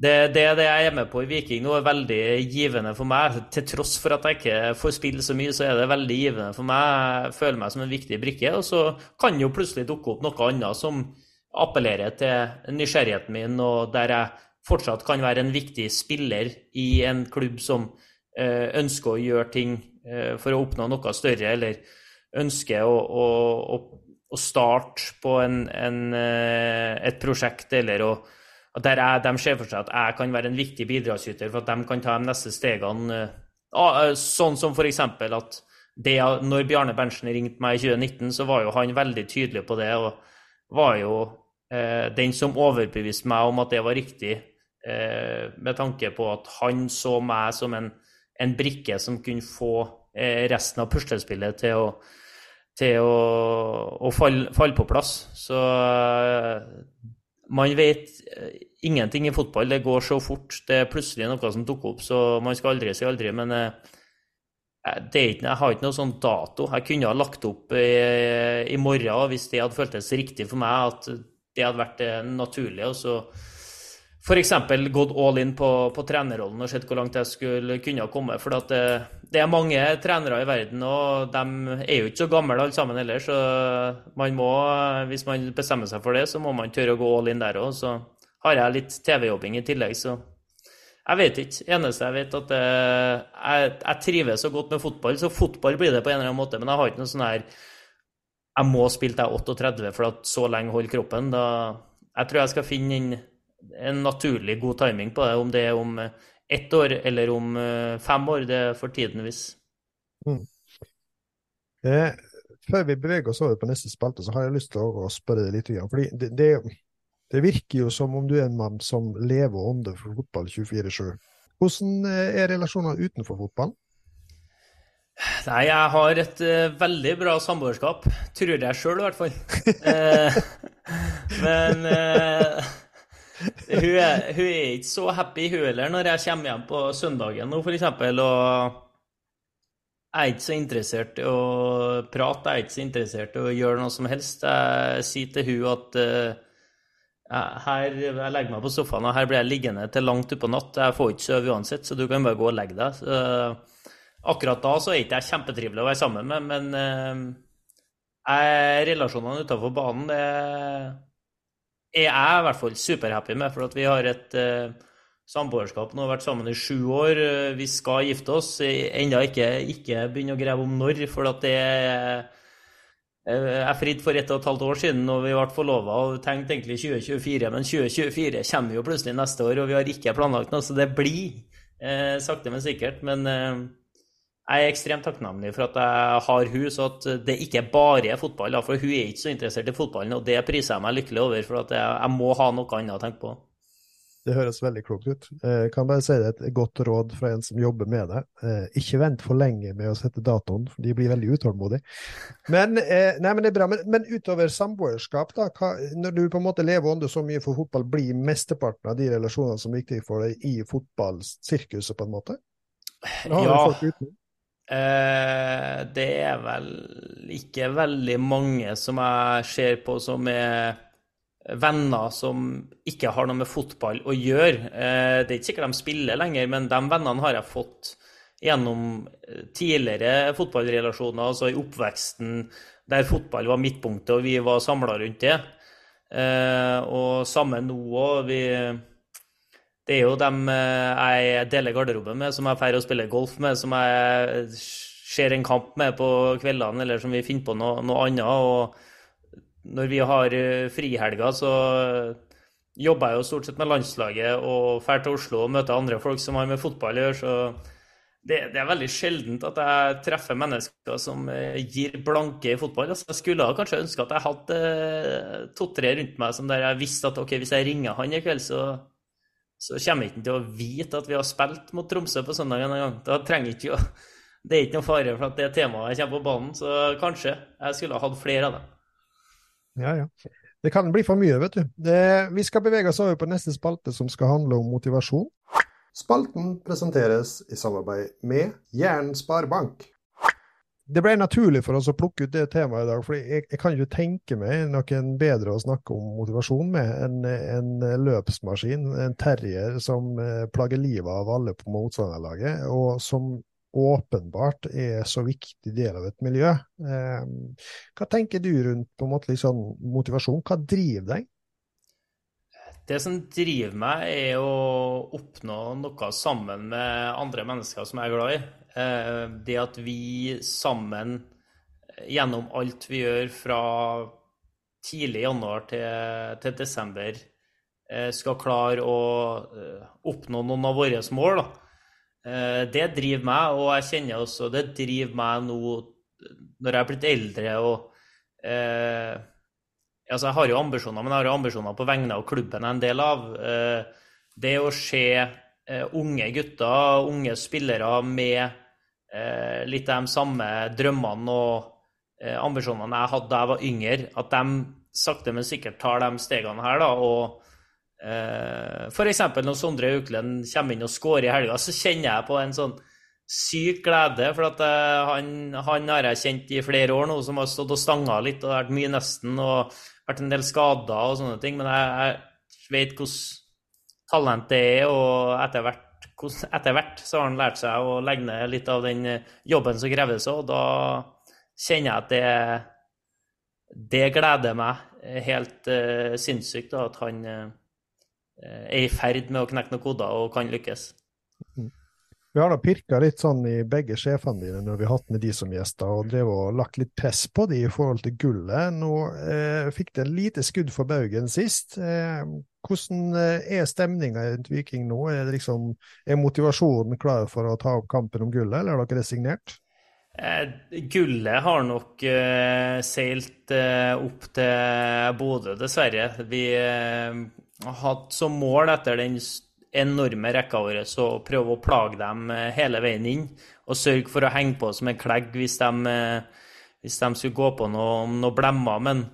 [SPEAKER 3] Det, det, det jeg er med på i Viking nå, er veldig givende for meg. Til tross for at jeg ikke får spille så mye, så er det veldig givende for meg. Jeg føler meg som en viktig brikke. Og så kan jo plutselig dukke opp noe annet som appellerer til nysgjerrigheten min, og der jeg fortsatt kan være en viktig spiller i en klubb som eh, ønsker å gjøre ting eh, for å oppnå noe større, eller ønsker å, å, å starte på en, en, eh, et prosjekt, eller å, der jeg, de ser for seg at jeg kan være en viktig bidragsyter for at de kan ta de neste stegene. Uh, sånn som f.eks. at det, når Bjarne Berntsen ringte meg i 2019, så var jo han veldig tydelig på det. og var jo eh, den som overbeviste meg om at det var riktig, eh, med tanke på at han så meg som en, en brikke som kunne få resten av puslespillet til å, til å, å falle, falle, på plass. Så man vet eh, ingenting i fotball. Det går så fort. Det er plutselig noe som dukker opp, så man skal aldri si aldri. Men eh, ikke, jeg har ikke noe sånn dato. Jeg kunne ha lagt opp i, i, morgen hvis det hadde føltes riktig for meg, at det hadde vært det naturlige. og så f.eks. gått all in på, på, trenerrollen og sett hvor langt jeg skulle kunne komme. For det, det, er mange trenere i verden, og de er jo ikke så gamle alle sammen heller. Så man må, hvis man bestemmer seg for det, så må man tørre å gå all in der òg. Så har jeg litt TV-jobbing i tillegg, så jeg vet ikke. Eneste jeg vet, at jeg, jeg, trives så godt med fotball, så fotball blir det på en eller annen måte. Men jeg har ikke noe sånn her Jeg må spille til 38 for at så lenge holder kroppen. Da, jeg tror jeg skal finne inn en naturlig god timing på det. Om det er om eh, ett år eller om eh, fem år, det er for tiden hvis. Mm.
[SPEAKER 1] Eh, før vi beveger oss over på neste spalte, så har jeg lyst til å, spørre deg litt. Fordi det, det, det, virker jo som om du er en mann som lever og ånder for fotball 24-7. Hvordan eh, er relasjoner utenfor fotballen?
[SPEAKER 3] Nei, jeg har et uh, veldig bra samboerskap. Tror jeg sjøl, i hvert fall. men uh, hun, er, hun, er, ikke så happy, hun heller, når jeg kommer hjem på søndagen nå, f.eks. Og jeg er ikke så interessert i å prate, jeg er ikke så interessert i å gjøre noe som helst. Jeg sier til hun at uh, her, jeg legger meg på sofaen, og her blir jeg liggende til langt utpå natt. Jeg får ikke sove uansett, så du kan bare gå og legge deg. Så, akkurat da så er ikke jeg kjempetrivelig å være sammen med, men uh, relasjonene utenfor banen det er jeg i hvert fall superhappy med, for at vi har et uh, samboerskap nå, har vært sammen i sju år. Uh, vi skal gifte oss. Ennå ikke, ikke begynne å grave om når, for at det er jeg fridde for ett og et halvt år siden og vi ble forlova og tenkte egentlig 2024, men 2024 kommer jo plutselig neste år, og vi har ikke planlagt noe, så det blir eh, sakte, men sikkert. Men eh, jeg er ekstremt takknemlig for at jeg har hun, så at det ikke bare er fotball. For hun er ikke så interessert i fotballen, og det priser jeg meg lykkelig over. For at jeg, jeg må ha noe annet å tenke på.
[SPEAKER 1] Det høres veldig klokt ut. Jeg eh, kan bare si det et godt råd fra en som jobber med det. Eh, ikke vent for lenge med å sette datoen, for de blir veldig utålmodige. Men, eh, nei, men det er bra. Men, men utover samboerskap, da, hva, når du på en måte lever ånde så mye for fotball, blir mesteparten av de relasjonene som er viktige for deg i fotballsirkuset, på en måte?
[SPEAKER 3] ja. Eh, det er vel ikke veldig mange som jeg ser på som er venner som ikke har noe med fotball å gjøre. Eh, det er ikke sikkert de spiller lenger, men de vennene har jeg fått gjennom eh, tidligere fotballrelasjoner, altså i oppveksten der fotball var midtpunktet og vi var samla rundt det. Og samme nå òg. Det er jo dem eh, jeg deler garderobe med, som jeg drar og spiller golf med, som jeg ser en kamp med på kveldene, eller som vi finner på noe, noe annet. Og når vi har eh, frihelger, så jobber jeg jo stort sett med landslaget og drar til Oslo og møter andre folk som har med fotball å gjøre. så det, det, er veldig sjeldent at jeg treffer mennesker som eh, gir blanke i fotball. Altså, jeg skulle kanskje ønske at jeg hadde to-tre rundt meg som der jeg visste at ok, hvis jeg ringer han i kveld, så så kommer ikke til å vite at vi har spilt mot Tromsø på søndag en gang. Da trenger ikke å Det er ikke noe fare for at det temaet kommer på banen, så kanskje jeg skulle ha hatt flere av dem.
[SPEAKER 1] Ja, ja. Det kan bli for mye, vet du. Det, vi skal bevege oss over på neste spalte, som skal handle om motivasjon. Spalten presenteres i samarbeid med Jæren Sparebank det ble naturlig for oss å plukke ut det temaet i dag, for jeg, jeg, kan ikke tenke meg noen bedre å snakke om motivasjon med enn en løpsmaskin, en terrier som eh, plager livet av alle på motstanderlaget, og som åpenbart er så viktig del av et miljø. Eh, hva tenker du rundt på en måte liksom, motivasjon? Hva driver deg?
[SPEAKER 3] Det som driver meg, er å oppnå noe sammen med andre mennesker som jeg er glad i. Eh, det at vi sammen, gjennom alt vi gjør fra tidlig januar til, til desember, skal klare å oppnå noen av våre mål. Da. Det driver meg, og jeg kjenner også det driver meg nå når jeg er blitt eldre og eh, altså Jeg har jo ambisjoner, men jeg har jo ambisjoner på vegne av klubben jeg er en del av. Eh, det å se eh, unge gutter, unge spillere med eh, litt av de samme drømmene og eh, ambisjonene jeg hadde da jeg var yngre, at de sakte, men sikkert tar de stegene her. da, og eh, F.eks. når Sondre Auklend kommer inn og scorer i helga, så kjenner jeg på en sånn syk glede. For at uh, han, han, har jeg kjent i flere år nå, som har stått og stanga litt og vært mye nesten og vært en del skader og sånne ting. Men jeg, jeg vet hvordan talent det er, og etter hvert, etter hvert, så har han lært seg å legge ned litt av den eh, jobben som kreves. Og da kjenner jeg at det, det gleder meg helt uh, sinnssykt da, at han uh, er i ferd med å knekke noen koder og kan lykkes.
[SPEAKER 1] Mm. Vi har da pirka litt sånn i begge sjefene dine når vi har hatt med de som gjester, og drev og lagt litt press på de i forhold til gullet. Nå eh, fikk det en lite skudd for baugen sist. Eh, hvordan eh, er stemninga i Viking nå? Er, liksom, er, motivasjonen klar for å ta opp kampen om gullet, eller har dere resignert?
[SPEAKER 3] Eh, gullet har nok eh, seilt eh, opp til Bodø, dessverre. Vi har hatt som mål etter den enorme rekka vår å prøve å plage dem eh, hele veien inn. Og sørge for å henge på som en klegg hvis de, eh, hvis de skulle gå på noe, noe blemmer. Men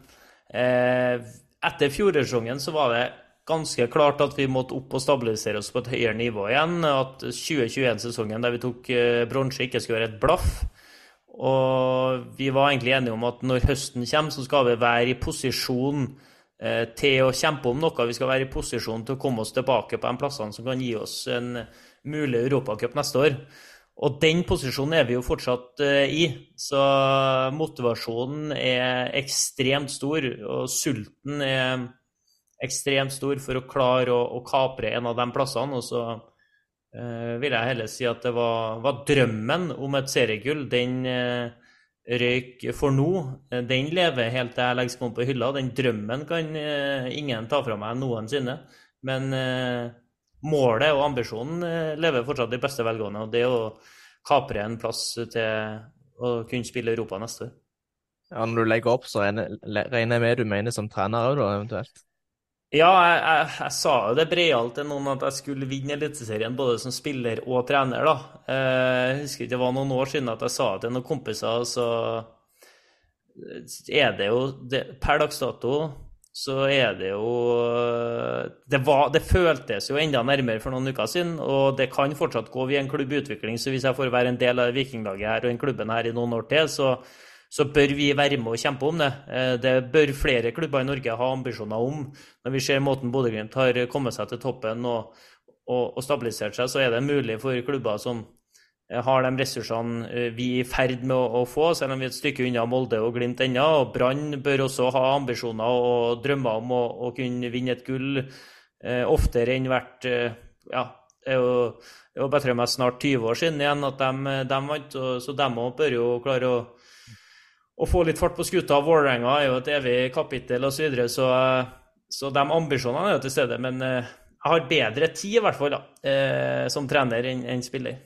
[SPEAKER 3] eh, etter fjorårssesongen så var det ganske klart at vi måtte opp og stabilisere oss på et høyere nivå igjen. At 2021-sesongen der vi tok eh, bronse, ikke skulle være et blaff. Og vi var egentlig enige om at når høsten kommer, så skal vi være i posisjon Eh, til å kjempe om noe. Vi skal være i posisjon til å komme oss tilbake på de plassene som kan gi oss en mulig Europacup neste år. Og den posisjonen er vi jo fortsatt eh, i. Så motivasjonen er ekstremt stor, og sulten er ekstremt stor for å klare å, å kapre en av de plassene. Og så eh, vil jeg heller si at det var, var drømmen om et seriegull. Den eh, røyk for nå, eh, den lever helt til jeg legger skoene på hylla. Den drømmen kan eh, ingen ta fra meg noensinne. Men eh, målet og ambisjonen lever fortsatt i beste velgående. Og det å kapre en plass til å kunne spille Europa neste år.
[SPEAKER 2] Ja, Når du legger opp, så regner jeg med du mener som trener òg, eventuelt?
[SPEAKER 3] Ja, jeg, jeg, jeg, sa jo det breialt til noen at jeg skulle vinne Eliteserien både som spiller og trener. da. Eh, jeg husker ikke det var noen år siden at jeg sa det til noen kompiser, så er det jo det, Per dags dato så er det jo det, var, det, føltes jo enda nærmere for noen uker siden, og det kan fortsatt gå via en klubb i utvikling. Så hvis jeg får være en del av vikinglaget her og den klubben her i noen år til, så så bør vi være med og kjempe om det. Eh, det bør flere klubber i Norge ha ambisjoner om. Når vi ser måten Bodø-Glimt har kommet seg til toppen og, og, og, stabilisert seg, så er det mulig for klubber som eh, har de ressursene eh, vi er i ferd med å, å få, selv om vi er et stykke unna Molde og Glimt ennå. Og Brann bør også ha ambisjoner og drømmer om å, å kunne vinne et gull eh, oftere enn hvert eh, ja, det er jo, det er snart 20 år siden igjen at de, de vant, så de òg bør jo klare å å få litt fart på skuta. Vålerenga er jo et evig kapittel osv. Så, videre, så så de ambisjonene er jo til stede. Men eh, jeg har bedre tid, i hvert fall, da, eh, som trener enn en spiller.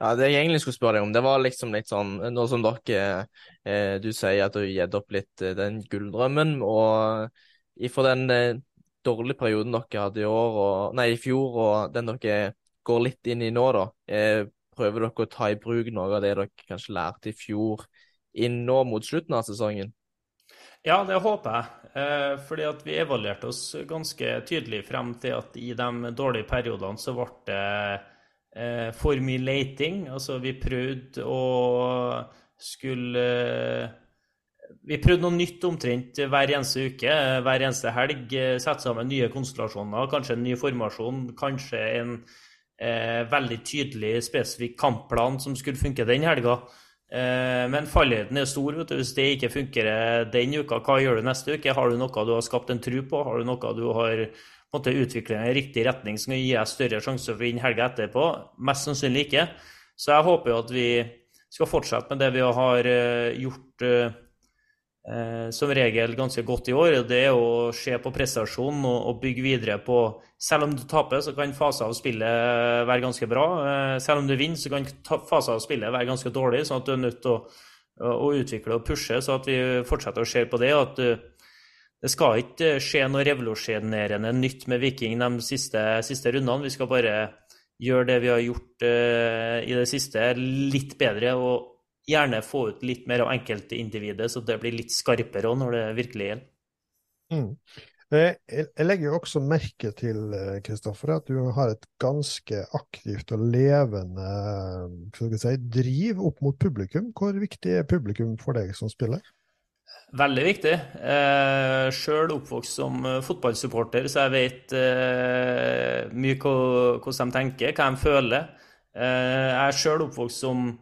[SPEAKER 2] Ja, Det jeg egentlig skulle spørre deg om, det var liksom litt sånn Nå som dere eh, Du sier at du har gitt opp litt den gulldrømmen, og ifra den dårlige perioden dere hadde i år, og, nei, i fjor, og den dere går litt inn i nå, da, prøver dere å ta i bruk noe av det dere kanskje lærte i fjor inn nå mot slutten av sesongen?
[SPEAKER 3] Ja, det håper jeg. Eh, fordi at vi evaluerte oss ganske tydelig frem til at i de dårlige periodene så ble det eh, for mye leiting. Altså, vi prøvde å skulle Vi prøvde noe nytt omtrent hver eneste uke, hver eneste helg. Sette sammen nye konstellasjoner, kanskje en ny formasjon, kanskje en eh, veldig tydelig, spesifikk kampplan som skulle funke den helga. Eh, men fallhøyden er stor. vet du. Hvis det ikke funker den uka, hva gjør du neste uke? Har du noe du har skapt en tro på? Har du noe du har måtte utvikle i riktig retning som kan gi deg større sjanse for å vinne helga etterpå? Mest sannsynlig ikke. Så jeg håper jo at vi skal fortsette med det vi har eh, gjort eh, som regel ganske godt i år. Det er å se på prestasjonen og, bygge videre på Selv om du taper, så kan faser av spillet være ganske bra. Eh, selv om du vinner, så kan faser av spillet være ganske dårlig, sånn at du er nødt til å, å utvikle og pushe, så at vi fortsetter å se på det. at du det skal ikke skje noe revolusjonerende nytt med Viking de siste, siste rundene. Vi skal bare gjøre det vi har gjort i det siste, litt bedre. Og gjerne få ut litt mer av enkeltindividet, så det blir litt skarpere òg når det virkelig gjelder.
[SPEAKER 1] Mm. Eh, jeg legger jo også merke til eh, Kristoffer, at du har et ganske aktivt og levende si, driv opp mot publikum. Hvor viktig er publikum for deg som spiller?
[SPEAKER 3] Veldig viktig. Eh, Sjøl oppvokst som eh, fotballsupporter, så jeg vet eh, mye hvordan de tenker, hva de føler. Eh, jeg er sjøl oppvokst som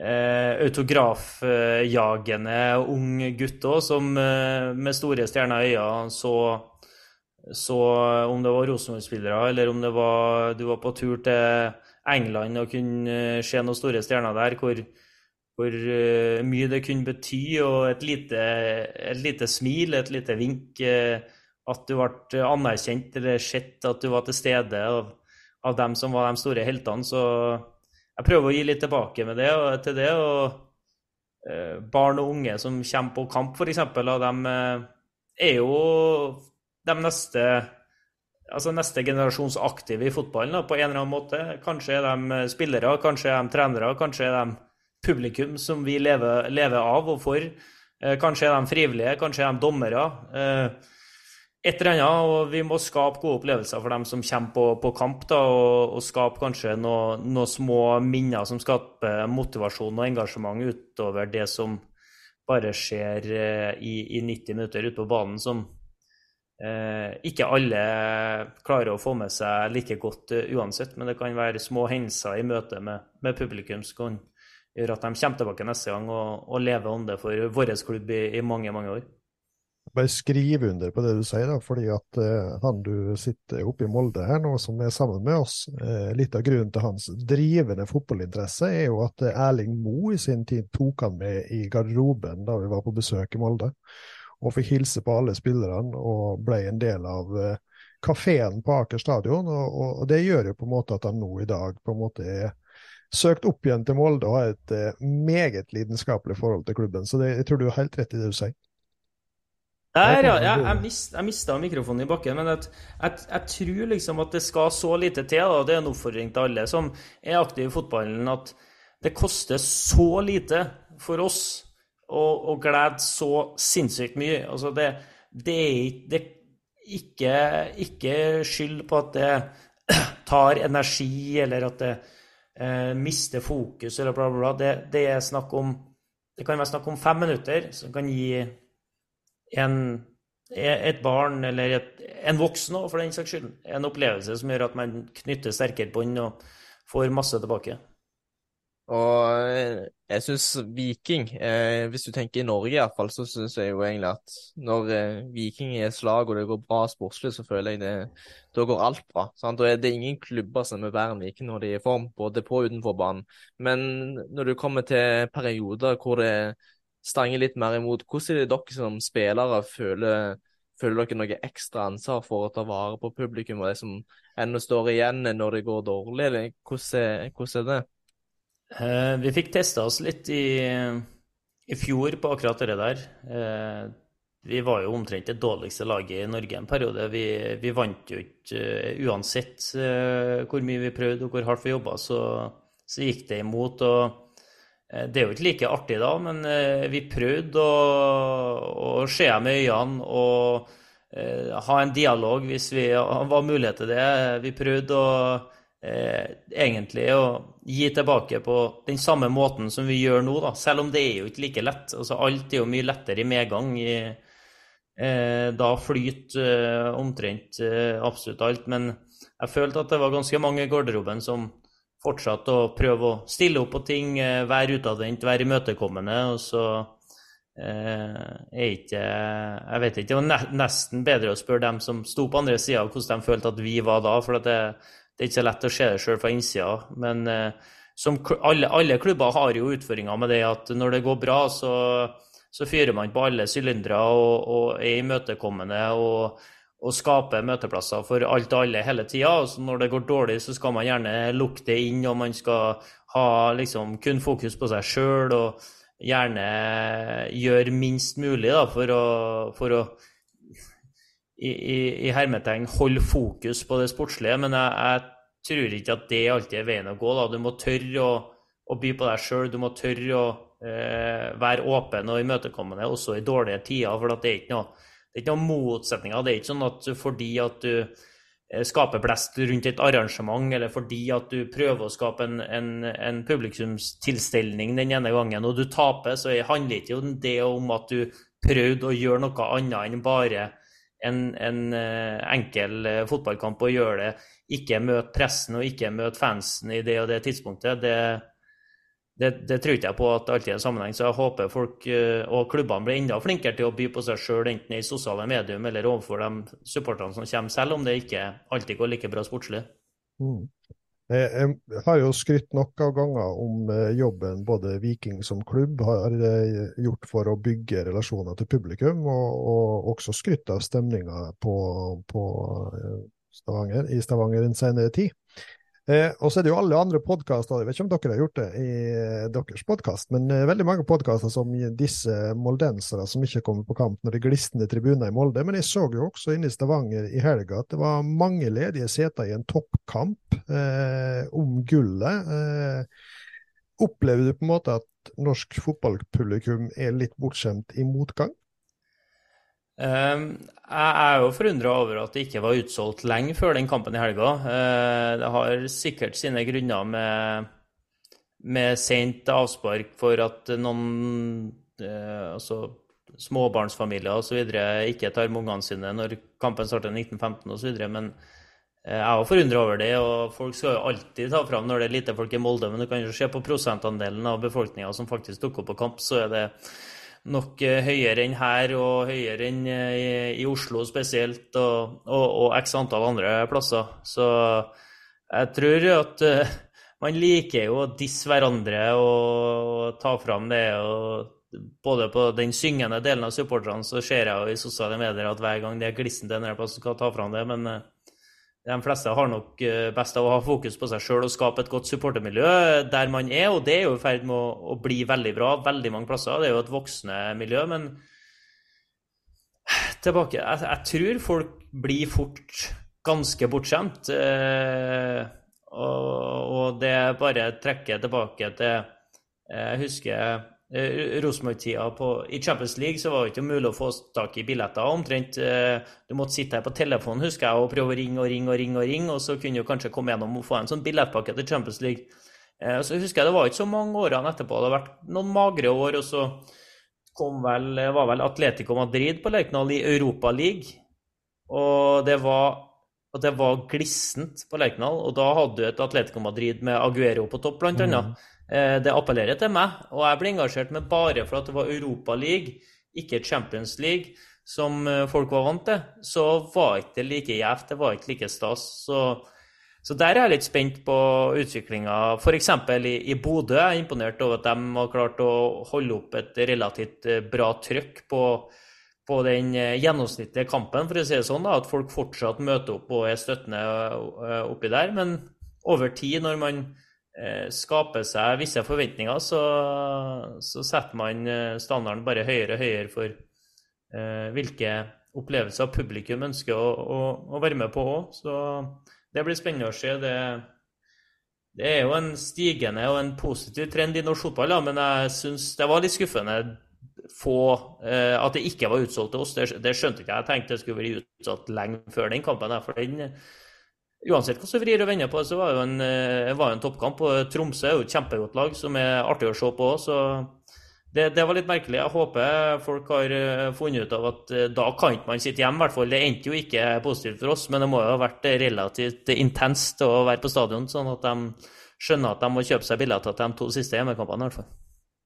[SPEAKER 3] eh, autografjagende ung gutt òg, som eh, med store stjerner i øynene så, så om det var Rosenborg-spillere, eller om det var, du var på tur til England og kunne se noen store stjerner der, hvor hvor uh, mye det kunne bety, og et lite, et lite smil, et lite vink. Uh, at du ble anerkjent eller sett at du var til stede av, av, dem som var de store heltene. Så jeg prøver å gi litt tilbake med det, til det. Og uh, barn og unge som kommer på kamp, og de er jo de neste altså neste generasjons aktive i fotballen på en eller annen måte. Kanskje er de spillere, kanskje er de trenere, kanskje er de publikum som vi lever, lever av og for. Eh, kanskje er de frivillige, kanskje er de dommere. Eh, et eller annet, og Vi må skape gode opplevelser for dem som kommer på, på kamp. Da, og, og, skape kanskje noen noe små minner som skaper motivasjon og engasjement utover det som bare skjer eh, i, i 90 minutter ute på banen, som eh, ikke alle klarer å få med seg like godt uh, uansett. Men det kan være små hendelser i møte med, med publikum som kan gjør at de kommer tilbake neste gang og, og lever om det for vår klubb i, i, mange, mange år.
[SPEAKER 1] Bare skrive under på det du sier, da, fordi at uh, han du sitter oppe i Molde her nå, som er sammen med oss, uh, litt av grunnen til hans drivende fotballinteresse er jo at uh, Erling Moe i sin tid tok han med i garderoben da vi var på besøk i Molde, og fikk hilse på alle spillerne og ble en del av uh, kafeen på Aker stadion. Og, og, det gjør jo på en måte at han nå i dag på en måte er søkt opp igjen til Molde og har et uh, meget lidenskapelig forhold til klubben. Så det, jeg tror du har helt rett i det du sier.
[SPEAKER 3] Der, ja. Jeg, jeg, mist, jeg mista mikrofonen i bakken, men jeg, jeg, jeg, tror liksom at det skal så lite til. Da. Det er en oppfordring til alle som er aktive i fotballen, at det koster så lite for oss å, å glede så sinnssykt mye. Altså det, det er ikke, ikke skyld på at det tar energi, eller at det eh, mister fokus eller bla, bla, bla. Det, det, er snakk om Det kan være snakk om fem minutter som kan gi en, et barn eller et, en voksen òg, for den saks skyld, en opplevelse som gjør at man knytter sterkere bånd og får masse tilbake.
[SPEAKER 2] Og jeg syns Viking, eh, hvis du tenker i Norge iallfall, så syns jeg jo egentlig at når eh, Viking er slag og det går bra sportslig, så føler jeg det Da går alt bra. Sant? Og det er ingen klubber som er verre enn Viking når de er i form, både på og utenfor banen. Men når du kommer til perioder hvor det stanger litt mer imot, hvordan er det dere som spillere føler Føler dere noe ekstra ansvar for å ta vare på publikum og det som ennå står igjen når det går dårlig, eller hvordan er, hvordan er det?
[SPEAKER 3] Eh, vi fikk testa oss litt i, i, fjor på akkurat det der. Eh, vi var jo omtrent det dårligste laget i Norge en periode. Vi, vi vant jo ikke uh, uansett hvor mye vi prøvde og hvor hardt vi jobba, så, så, gikk det imot. og Det er jo ikke like artig da, men vi prøvde å, å se dem i øynene og ha en dialog hvis vi var mulighet til det. Vi prøvde å eh, egentlig å gi tilbake på den samme måten som vi gjør nå, da. Selv om det er jo ikke like lett. Altså, alt er jo mye lettere i medgang. I, eh, da flyter eh, omtrent eh, absolutt alt. Men jeg følte at det var ganske mange i garderoben som fortsatte å prøve å stille opp på ting, eh, være utadvendt, være imøtekommende. og så eh, er ikke Jeg vet ikke. Det var nesten bedre å spørre dem som sto på andre sida, hvordan de følte at vi var da. For det, det er ikke så lett å se det sjøl fra innsida. Men eh, som alle, alle, klubber har jo utfordringer med det at når det går bra, så så fyrer man på alle sylindere og, og, er imøtekommende og, og skape møteplasser for alt og alle hele tida. Når det går dårlig, så skal man gjerne lukke det inn, og man skal ha liksom kun fokus på seg sjøl og gjerne gjøre minst mulig da, for å, for å i, i, i hermetegn holde fokus på det sportslige. Men jeg, jeg, tror ikke at det alltid er veien å gå. Da. Du må tørre å, å by på deg sjøl. Du må tørre å eh, være åpen og imøtekommende også i dårlige tider. For det er ikke noe, det er ikke noen motsetninger. Det er ikke sånn at fordi at du eh, skaper blest rundt et arrangement, eller fordi at du prøver å skape en, en, en publikumstilstelning den ene gangen, og du taper, så handler ikke det om at du prøvde å gjøre noe annet enn bare en, en uh, enkel uh, fotballkamp og gjøre det. Ikke møte pressen og ikke møte fansen i det og det tidspunktet. Det, det, det tror ikke jeg på at det alltid er en sammenheng. Så jeg håper folk uh, og klubbene blir enda flinkere til å by på seg sjøl, enten i sosiale medier eller overfor de supporterne som kommer, selv om det ikke alltid går like bra sportslig.
[SPEAKER 1] Mm. Jeg har jo skrytt nok av ganger om eh, jobben både Viking som klubb har eh, gjort for å bygge relasjoner til publikum, og, og også skrytt av stemninga på, på eh, Stavanger, i Stavanger en senere tid. Eh, og så er det jo alle andre podkaster, jeg vet ikke om dere har gjort det i eh, deres podkast, men eh, veldig mange podkaster som disse moldensere som ikke kommer på kamp når det glistner tribuner i Molde. Men jeg så jo også inne i Stavanger i helga at det var mange ledige seter i en toppkamp eh, om gullet. Eh, opplever du på en måte at norsk fotballpublikum er litt bortskjemt i motgang?
[SPEAKER 3] Ehm, jeg er jo forundra over at det ikke var utsolgt lenge før den kampen i helga. Eh, det har sikkert sine grunner med, med sent avspark for at noen eh, altså småbarnsfamilier osv. ikke tar med ungene sine når kampen starter 1915 osv. Men eh, jeg er jo forundra over det, og folk skal jo alltid ta fram når det er lite folk i Molde. Men du kan jo se på prosentandelen av befolkninga som faktisk dukker opp på kamp, så er det nok eh, høyere enn her og høyere enn eh, i, i Oslo spesielt, og, og, og, x antall andre plasser. Så jeg tror at uh, man liker jo å disse hverandre og, og ta fram det. og både på den syngende delen av supporterne så ser jeg jo i sosiale medier at hver gang det er glissende en plass, skal ta fram det. Men uh, de fleste har nok eh, best av å ha fokus på seg sjøl og skape et godt supportermiljø der man er, og det er jo i ferd med å, å, bli veldig bra veldig mange plasser. Det er jo et voksende miljø, men tilbake Jeg, jeg tror folk blir fort ganske bortskjemt. Eh, og, og det bare trekker tilbake til Jeg husker Eh, Rosenborg-tida i Champions League så var det ikke mulig å få tak i billetter. omtrent. Eh, du måtte sitte her på telefonen husker jeg, og prøve å ringe og ringe og ringe, og ringe, og så kunne du kanskje komme gjennom og få en sånn billettpakke til Champions League. Eh, så husker jeg Det var ikke så mange årene etterpå. Det har vært noen magre år, og så vel, var vel Atletico Madrid på Lerkendal i Europa League. Og det var, og det var glissent på Lerkendal. Og da hadde du et Atletico Madrid med Aguero på topp, blant annet. Mm. Eh, det appellerer til meg, og jeg ble engasjert med bare for at det var Europa League, ikke Champions League, som eh, folk var vant til. Så var ikke det like gjevt, det var ikke like stas. Så, så der er jeg litt spent på utviklinga. F.eks. i, i Bodø er jeg imponert over at de har klart å holde opp et relativt eh, bra trykk på, på den gjennomsnittlige kampen, for å si det sånn. Da, at folk fortsatt møter opp og er støttende oppi der. Men over tid, når man skaper seg visse forventninger, så, så, setter man eh, standarden bare høyere og høyere for eh, hvilke opplevelser publikum ønsker å, å, å være med på òg. Så det blir spennende å se. Det, det, er jo en stigende og en positiv trend i norsk fotball, ja, men jeg syns det var litt skuffende få, eh, at det ikke var utsolgt til oss. Det, det skjønte ikke jeg. Jeg tenkte det skulle bli utsatt lenge før den kampen. for den Uansett hvordan du vrir og vender på så var det jo en, eh, var en toppkamp. og Tromsø er jo et kjempegodt lag som er artig å se på òg, så det, det, var litt merkelig. Jeg håper folk har eh, funnet ut av at eh, da kan ikke man sitte hjemme, i hvert fall. Det endte jo ikke positivt for oss, men det må jo ha vært relativt intenst å være på stadion, sånn at de skjønner at de må kjøpe seg billetter til de to siste hjemmekampene, i hvert fall.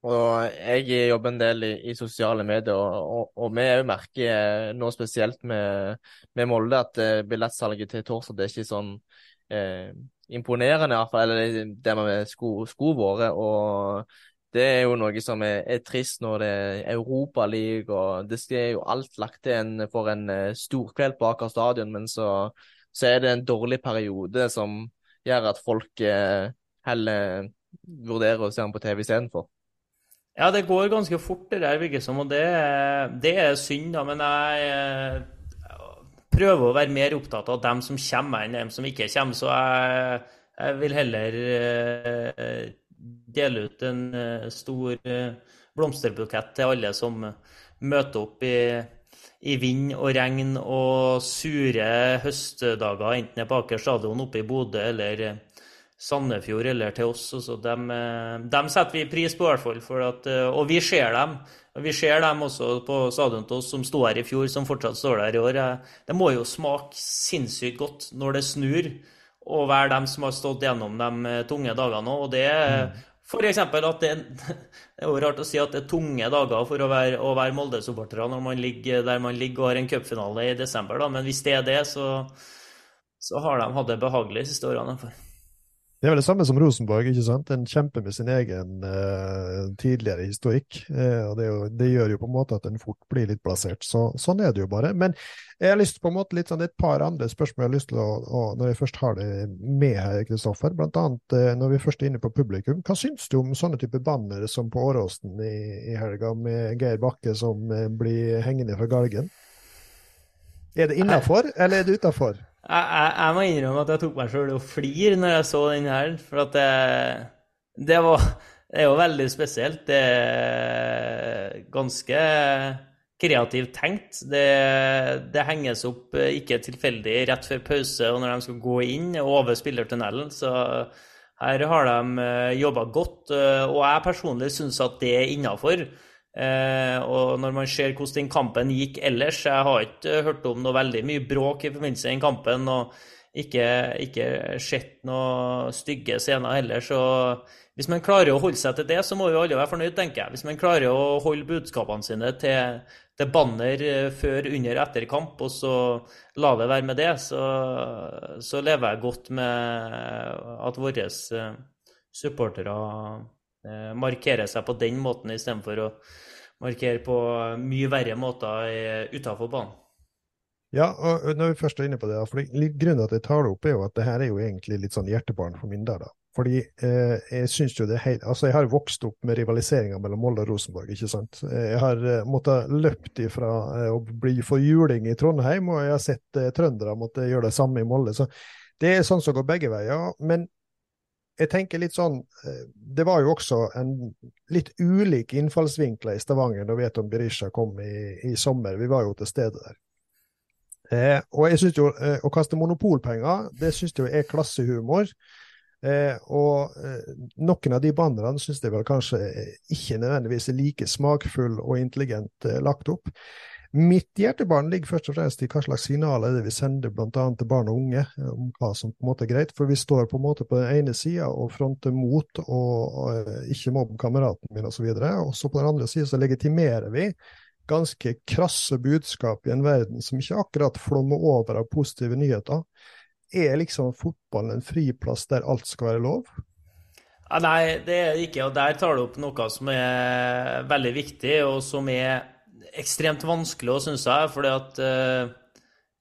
[SPEAKER 2] Og jeg jobber en del i, i sosiale medier, og, og, og vi òg merker eh, nå spesielt med, med Molde at uh, billettsalget til torsdag det er ikke sånn eh, imponerende, iallfall. Eller det med sko, sko våre. Og Det er jo noe som er, er trist når det er Europaliga og det er jo alt lagt til en, for en uh, storkveld på Aker stadion, men så, så, er det en dårlig periode som gjør at folk eh, heller vurderer å se den på TV istedenfor.
[SPEAKER 3] Ja, det går ganske fort, det der, virker som, og det, det, er synd, da. Men jeg eh, prøver å være mer opptatt av dem som kommer, enn dem som ikke kommer. Så jeg, jeg vil heller eh, dele ut en eh, stor blomsterbukett til alle som møter opp i, i vind og regn og sure høstdager, enten det er på Aker stadion oppe i Bodø eller Sandefjord eller til oss. Så dem, eh, dem, setter vi pris på, i hvert fall. At, eh, og vi ser dem. Vi ser dem også på stadion til oss som sto her i fjor, som fortsatt står der i år. Eh, det må jo smake sinnssykt godt når det snur, å være dem som har stått gjennom de tunge dagene òg. Og det mm. f.eks. at det, det, er rart å si at det er tunge dager for å være, å være Molde-supportere når man ligger der man ligger og har en cupfinale i desember, da. Men hvis det er det, så, så har de hatt det behagelig de siste årene.
[SPEAKER 1] Det er vel det samme som Rosenborg, ikke sant? En kjemper med sin egen uh, tidligere historikk. Uh, og det, jo, det, gjør jo på en måte at en fort blir litt plassert. Så, sånn er det jo bare. Men jeg har lyst på en måte litt sånn et par andre spørsmål jeg har lyst til å, å Når jeg først har det med her, Kristoffer. Blant annet uh, når vi først er inne på publikum. Hva syns du om sånne typer bannere som på Åråsen i, i, helga, med Geir Bakke som blir hengende fra galgen? Er det innafor, eller er det utafor?
[SPEAKER 3] Jeg, jeg, må innrømme at jeg tok meg sjøl og flire når jeg så den her. For at det, det, var Det er jo veldig spesielt. Det er ganske kreativt tenkt. Det, det henges opp ikke tilfeldig rett før pause og når de skal gå inn over spillertunnelen. Så her har de jobba godt. Og jeg personlig syns at det er innafor. Eh, og når man ser hvordan den kampen gikk ellers Jeg har ikke hørt om noe veldig mye bråk i forbindelse med den kampen. og ikke, ikke sett noe stygge scener heller. Så hvis man klarer å holde seg til det, så må jo alle være fornøyd, tenker jeg. Hvis man klarer å holde budskapene sine til, til banner eh, før, under, etter kamp, og så la det være med det, så, så lever jeg godt med at våre eh, supportere eh, markerer seg på den måten istedenfor å markere på mye verre måter utafor banen.
[SPEAKER 1] Ja, og når vi først er inne på det, for grunnen til at jeg tar det opp, er jo at det her er jo egentlig litt sånn hjertebarn for min del. da. Fordi eh, jeg syns jo det er Altså, jeg har vokst opp med rivaliseringa mellom Molde og Rosenborg, ikke sant. Jeg har eh, måttet løpt ifra eh, å bli for juling i Trondheim, og jeg har sett eh, trøndere måtte gjøre det samme i Molde. Så det er sånn som går begge veier. Men jeg tenker litt sånn eh, Det var jo også en litt ulik innfallsvinkler i Stavanger når Veton Berisha kom i, i, sommer. Vi var jo til stede der. Eh, og jeg synes jo eh, Å kaste monopolpenger, det syns jeg er klassehumor. Eh, og eh, noen av de bannerne syns jeg vel kanskje ikke nødvendigvis er like smakfull og intelligent eh, lagt opp. Mitt hjertebarn ligger først og fremst i hva slags signaler det vi sender bl.a. til barn og unge eh, om hva som på en måte er greit. For vi står på en måte på den ene sida og fronter mot og, og eh, ikke mobb kameraten min osv. Og, og så på den andre sida så legitimerer vi ganske krasse budskap i en verden som ikke akkurat flommer over av positive nyheter. Er liksom fotballen en friplass der alt skal være lov?
[SPEAKER 3] Ja, nei, det er det ikke. Og der tar du opp noe som er veldig viktig, og som er ekstremt vanskelig òg, syns jeg. Fordi at eh,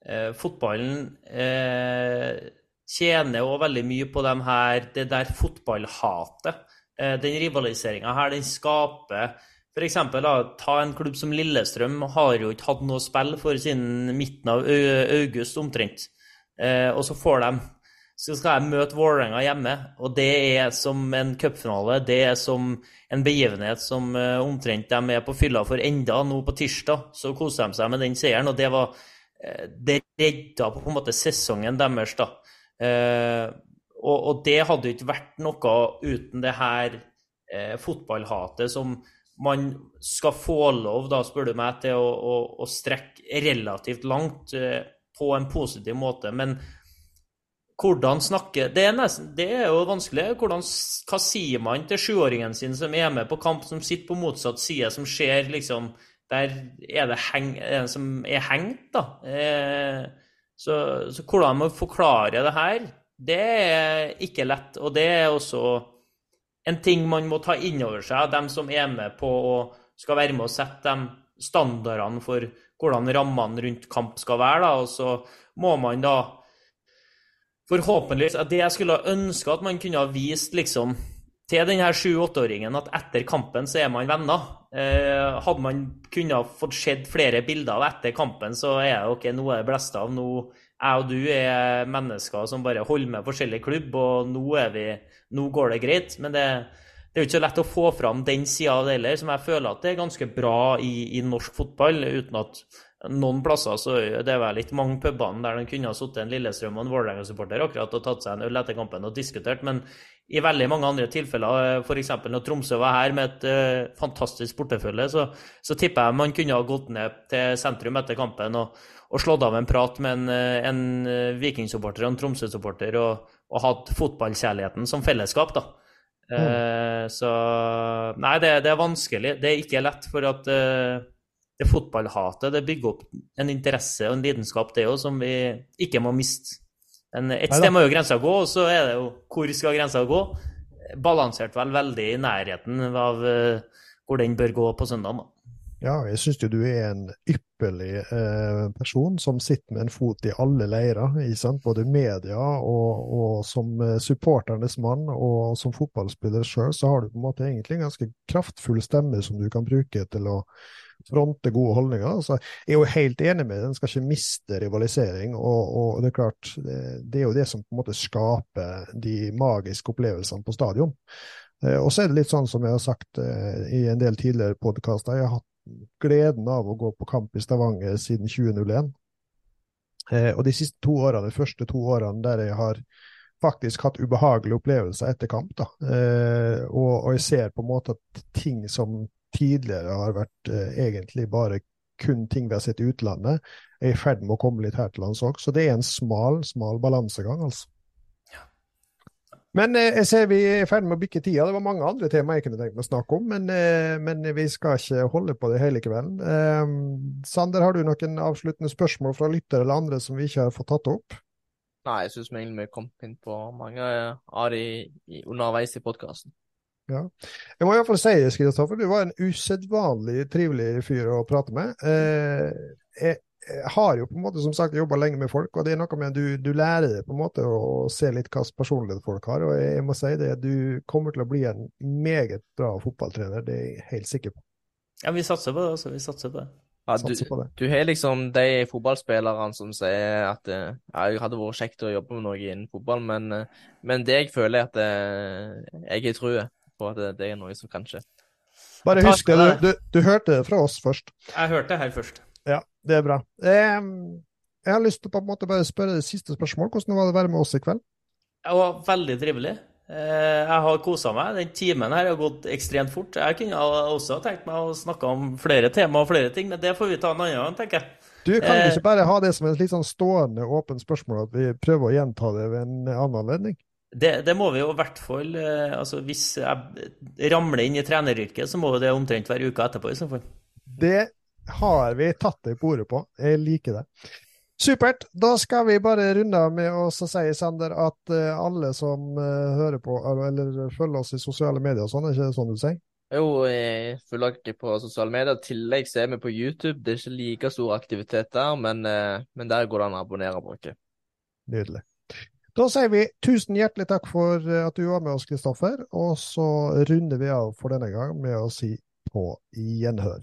[SPEAKER 3] eh fotballen eh, tjener òg veldig mye på de her, det der fotballhatet. Eh, den rivaliseringa her, den skaper F.eks. ta en klubb som Lillestrøm, har jo ikke hatt noe spill for siden midten av august omtrent. Eh, og så får de så skal jeg møte Vålerenga hjemme, og det er som en cupfinale. Det er som en begivenhet som uh, omtrent de er på fylla for enda nå på tirsdag. Så koser de seg med den seieren, og det var uh, Det redda på en måte sesongen deres, da. Uh, og, og, det hadde jo ikke vært noe uten det her fotballhatet som man skal få lov, da, spør du meg, til å, å, å strekke relativt langt på en positiv måte. Men hvordan snakke det er, nesten, det er, jo vanskelig. Hvordan, hva sier man til sjuåringen sin som er med på kamp, som sitter på motsatt side, som ser liksom Der er det heng, en som er hengt, da. Eh, så, så, hvordan man forklarer det her, det er ikke lett. Og det er også en ting man må ta inn over seg, dem som er med på å skal være med å sette de standardene for hvordan rammene rundt kamp skal være. Da. Og så må man da forhåpentligvis Det jeg skulle ønske at man kunne ha vist liksom til denne sju-åtteåringen at etter kampen så er man venner. Eh, hadde man kunnet fått sett flere bilder av etter kampen, så er det ok, nå er blest av. Nå jeg og du er mennesker som bare holder med forskjellig klubb, og nå, vi, nå går det greit. Men det, det, er jo ikke så lett å få fram den sida av det heller, som jeg føler at det er ganske bra i, i norsk fotball, uten at noen plasser så det er vel litt mange pubene der de kunne ha sittet en Lillestrøm og en Vålerenga-supporter akkurat og tatt seg en øl etter kampen og diskutert, men i veldig mange andre tilfeller, eh, f.eks. når Tromsø var her med et uh, fantastisk portefølje, så, så, tipper jeg man kunne ha gått ned til sentrum etter kampen og, og slått av en prat med en, eh, en Viking-supporter og en Tromsø-supporter og, og hatt fotballkjærligheten som fellesskap, da. Mm. Uh, så Nei, det, det, er vanskelig. Det er ikke lett, for at uh, det fotballhatet det bygger opp en interesse og en lidenskap, det òg, som vi ikke må miste. Men et sted må jo grensa gå, og så er det jo hvor skal grensa gå? Balansert vel veldig i nærheten av uh, hvor den bør gå på søndag.
[SPEAKER 1] Ja, jeg syns jo du er en ypperlig eh, person som sitter med en fot i alle leirer. Både media og, og som eh, supporternes mann og som fotballspiller sjøl, så har du på en måte egentlig en ganske kraftfull stemme som du kan bruke til å fronte gode holdninger. Så jeg er jo helt enig med den skal ikke miste rivalisering. Og, og det er klart, det, det, er jo det som på en måte skaper de magiske opplevelsene på stadion. Eh, og så er det litt sånn som jeg har sagt eh, i en del tidligere podkaster, jeg har hatt gleden av å gå på kamp i Stavanger siden 2001. Eh, og de siste to årene, de første to årene der jeg har faktisk hatt ubehagelige opplevelser etter kamp. da. og, og jeg ser på en måte at ting som tidligere har vært eh, egentlig bare kun ting vi har sett i utlandet, er i ferd med å komme litt her til lands òg. Så det er en smal, smal balansegang, altså. Men eh, jeg ser vi er i ferd med å bikke tida. Det var mange andre tema jeg kunne tenkt meg å snakke om, men, eh, men, vi skal ikke holde på det hele kvelden. Eh, Sander, har du noen avsluttende spørsmål fra lyttere eller andre som vi ikke har fått tatt opp?
[SPEAKER 2] Nei, jeg syns vi har kommet inn på mange av de underveis i podkasten.
[SPEAKER 1] Ja. Jeg må iallfall si det, Kristoffer, du var en usedvanlig trivelig fyr å prate med. Eh, jeg, jeg, har jo på en måte som sagt jobba lenge med folk, og det er noe med du, du lærer på en måte å se litt hva slags personlighet folk har. Og jeg må si det, du kommer til å bli en meget bra fotballtrener, det er jeg helt sikker på.
[SPEAKER 3] Ja, vi satser på det, altså. Vi satser på det.
[SPEAKER 2] Ja, du, du, har liksom de fotballspillerne som sier at ja, jeg hadde vært kjekt å jobbe med noe innen fotball, men, men det jeg føler er at eh, jeg har trua på at det, er noe som kan skje.
[SPEAKER 1] Bare husk det, du, du, du, hørte det fra oss først.
[SPEAKER 3] Jeg hørte det her først.
[SPEAKER 1] Ja, det er bra. Jeg har lyst til å på en måte bare spørre det siste spørsmål. Hvordan var det å være med oss i kveld?
[SPEAKER 3] Det var veldig trivelig. Eh, jeg har kosa meg. Den timen her har gått ekstremt fort. Jeg kunne også tenkt meg å snakke om flere tema og flere ting, men det får vi ta en annen gang, tenker jeg.
[SPEAKER 1] Du kan eh, ikke bare ha det som et litt sånn stående åpent spørsmål, at vi prøver å gjenta det ved en annen anledning?
[SPEAKER 3] Det, det, må vi jo i hvert fall eh, altså Hvis jeg ramler inn i treneryrket, så må det omtrent være uka etterpå i så fall.
[SPEAKER 1] Det har vi tatt deg på ordet på. Jeg liker det. Supert. Da skal vi bare runde av med å si, Sander, at uh, alle som uh, hører på eller følger oss i sosiale medier og sånn, er ikke det sånn du sier?
[SPEAKER 2] Jo, jeg følger ikke på sosiale medier. I tillegg ser vi på YouTube. Det er ikke like stor aktivitet der, men, men der går det an å abonnere på oss.
[SPEAKER 1] Nydelig. Da sier vi tusen hjertelig takk for eh, at du var med oss, Kristoffer. Og så runder vi av for denne gang med å si på gjenhør.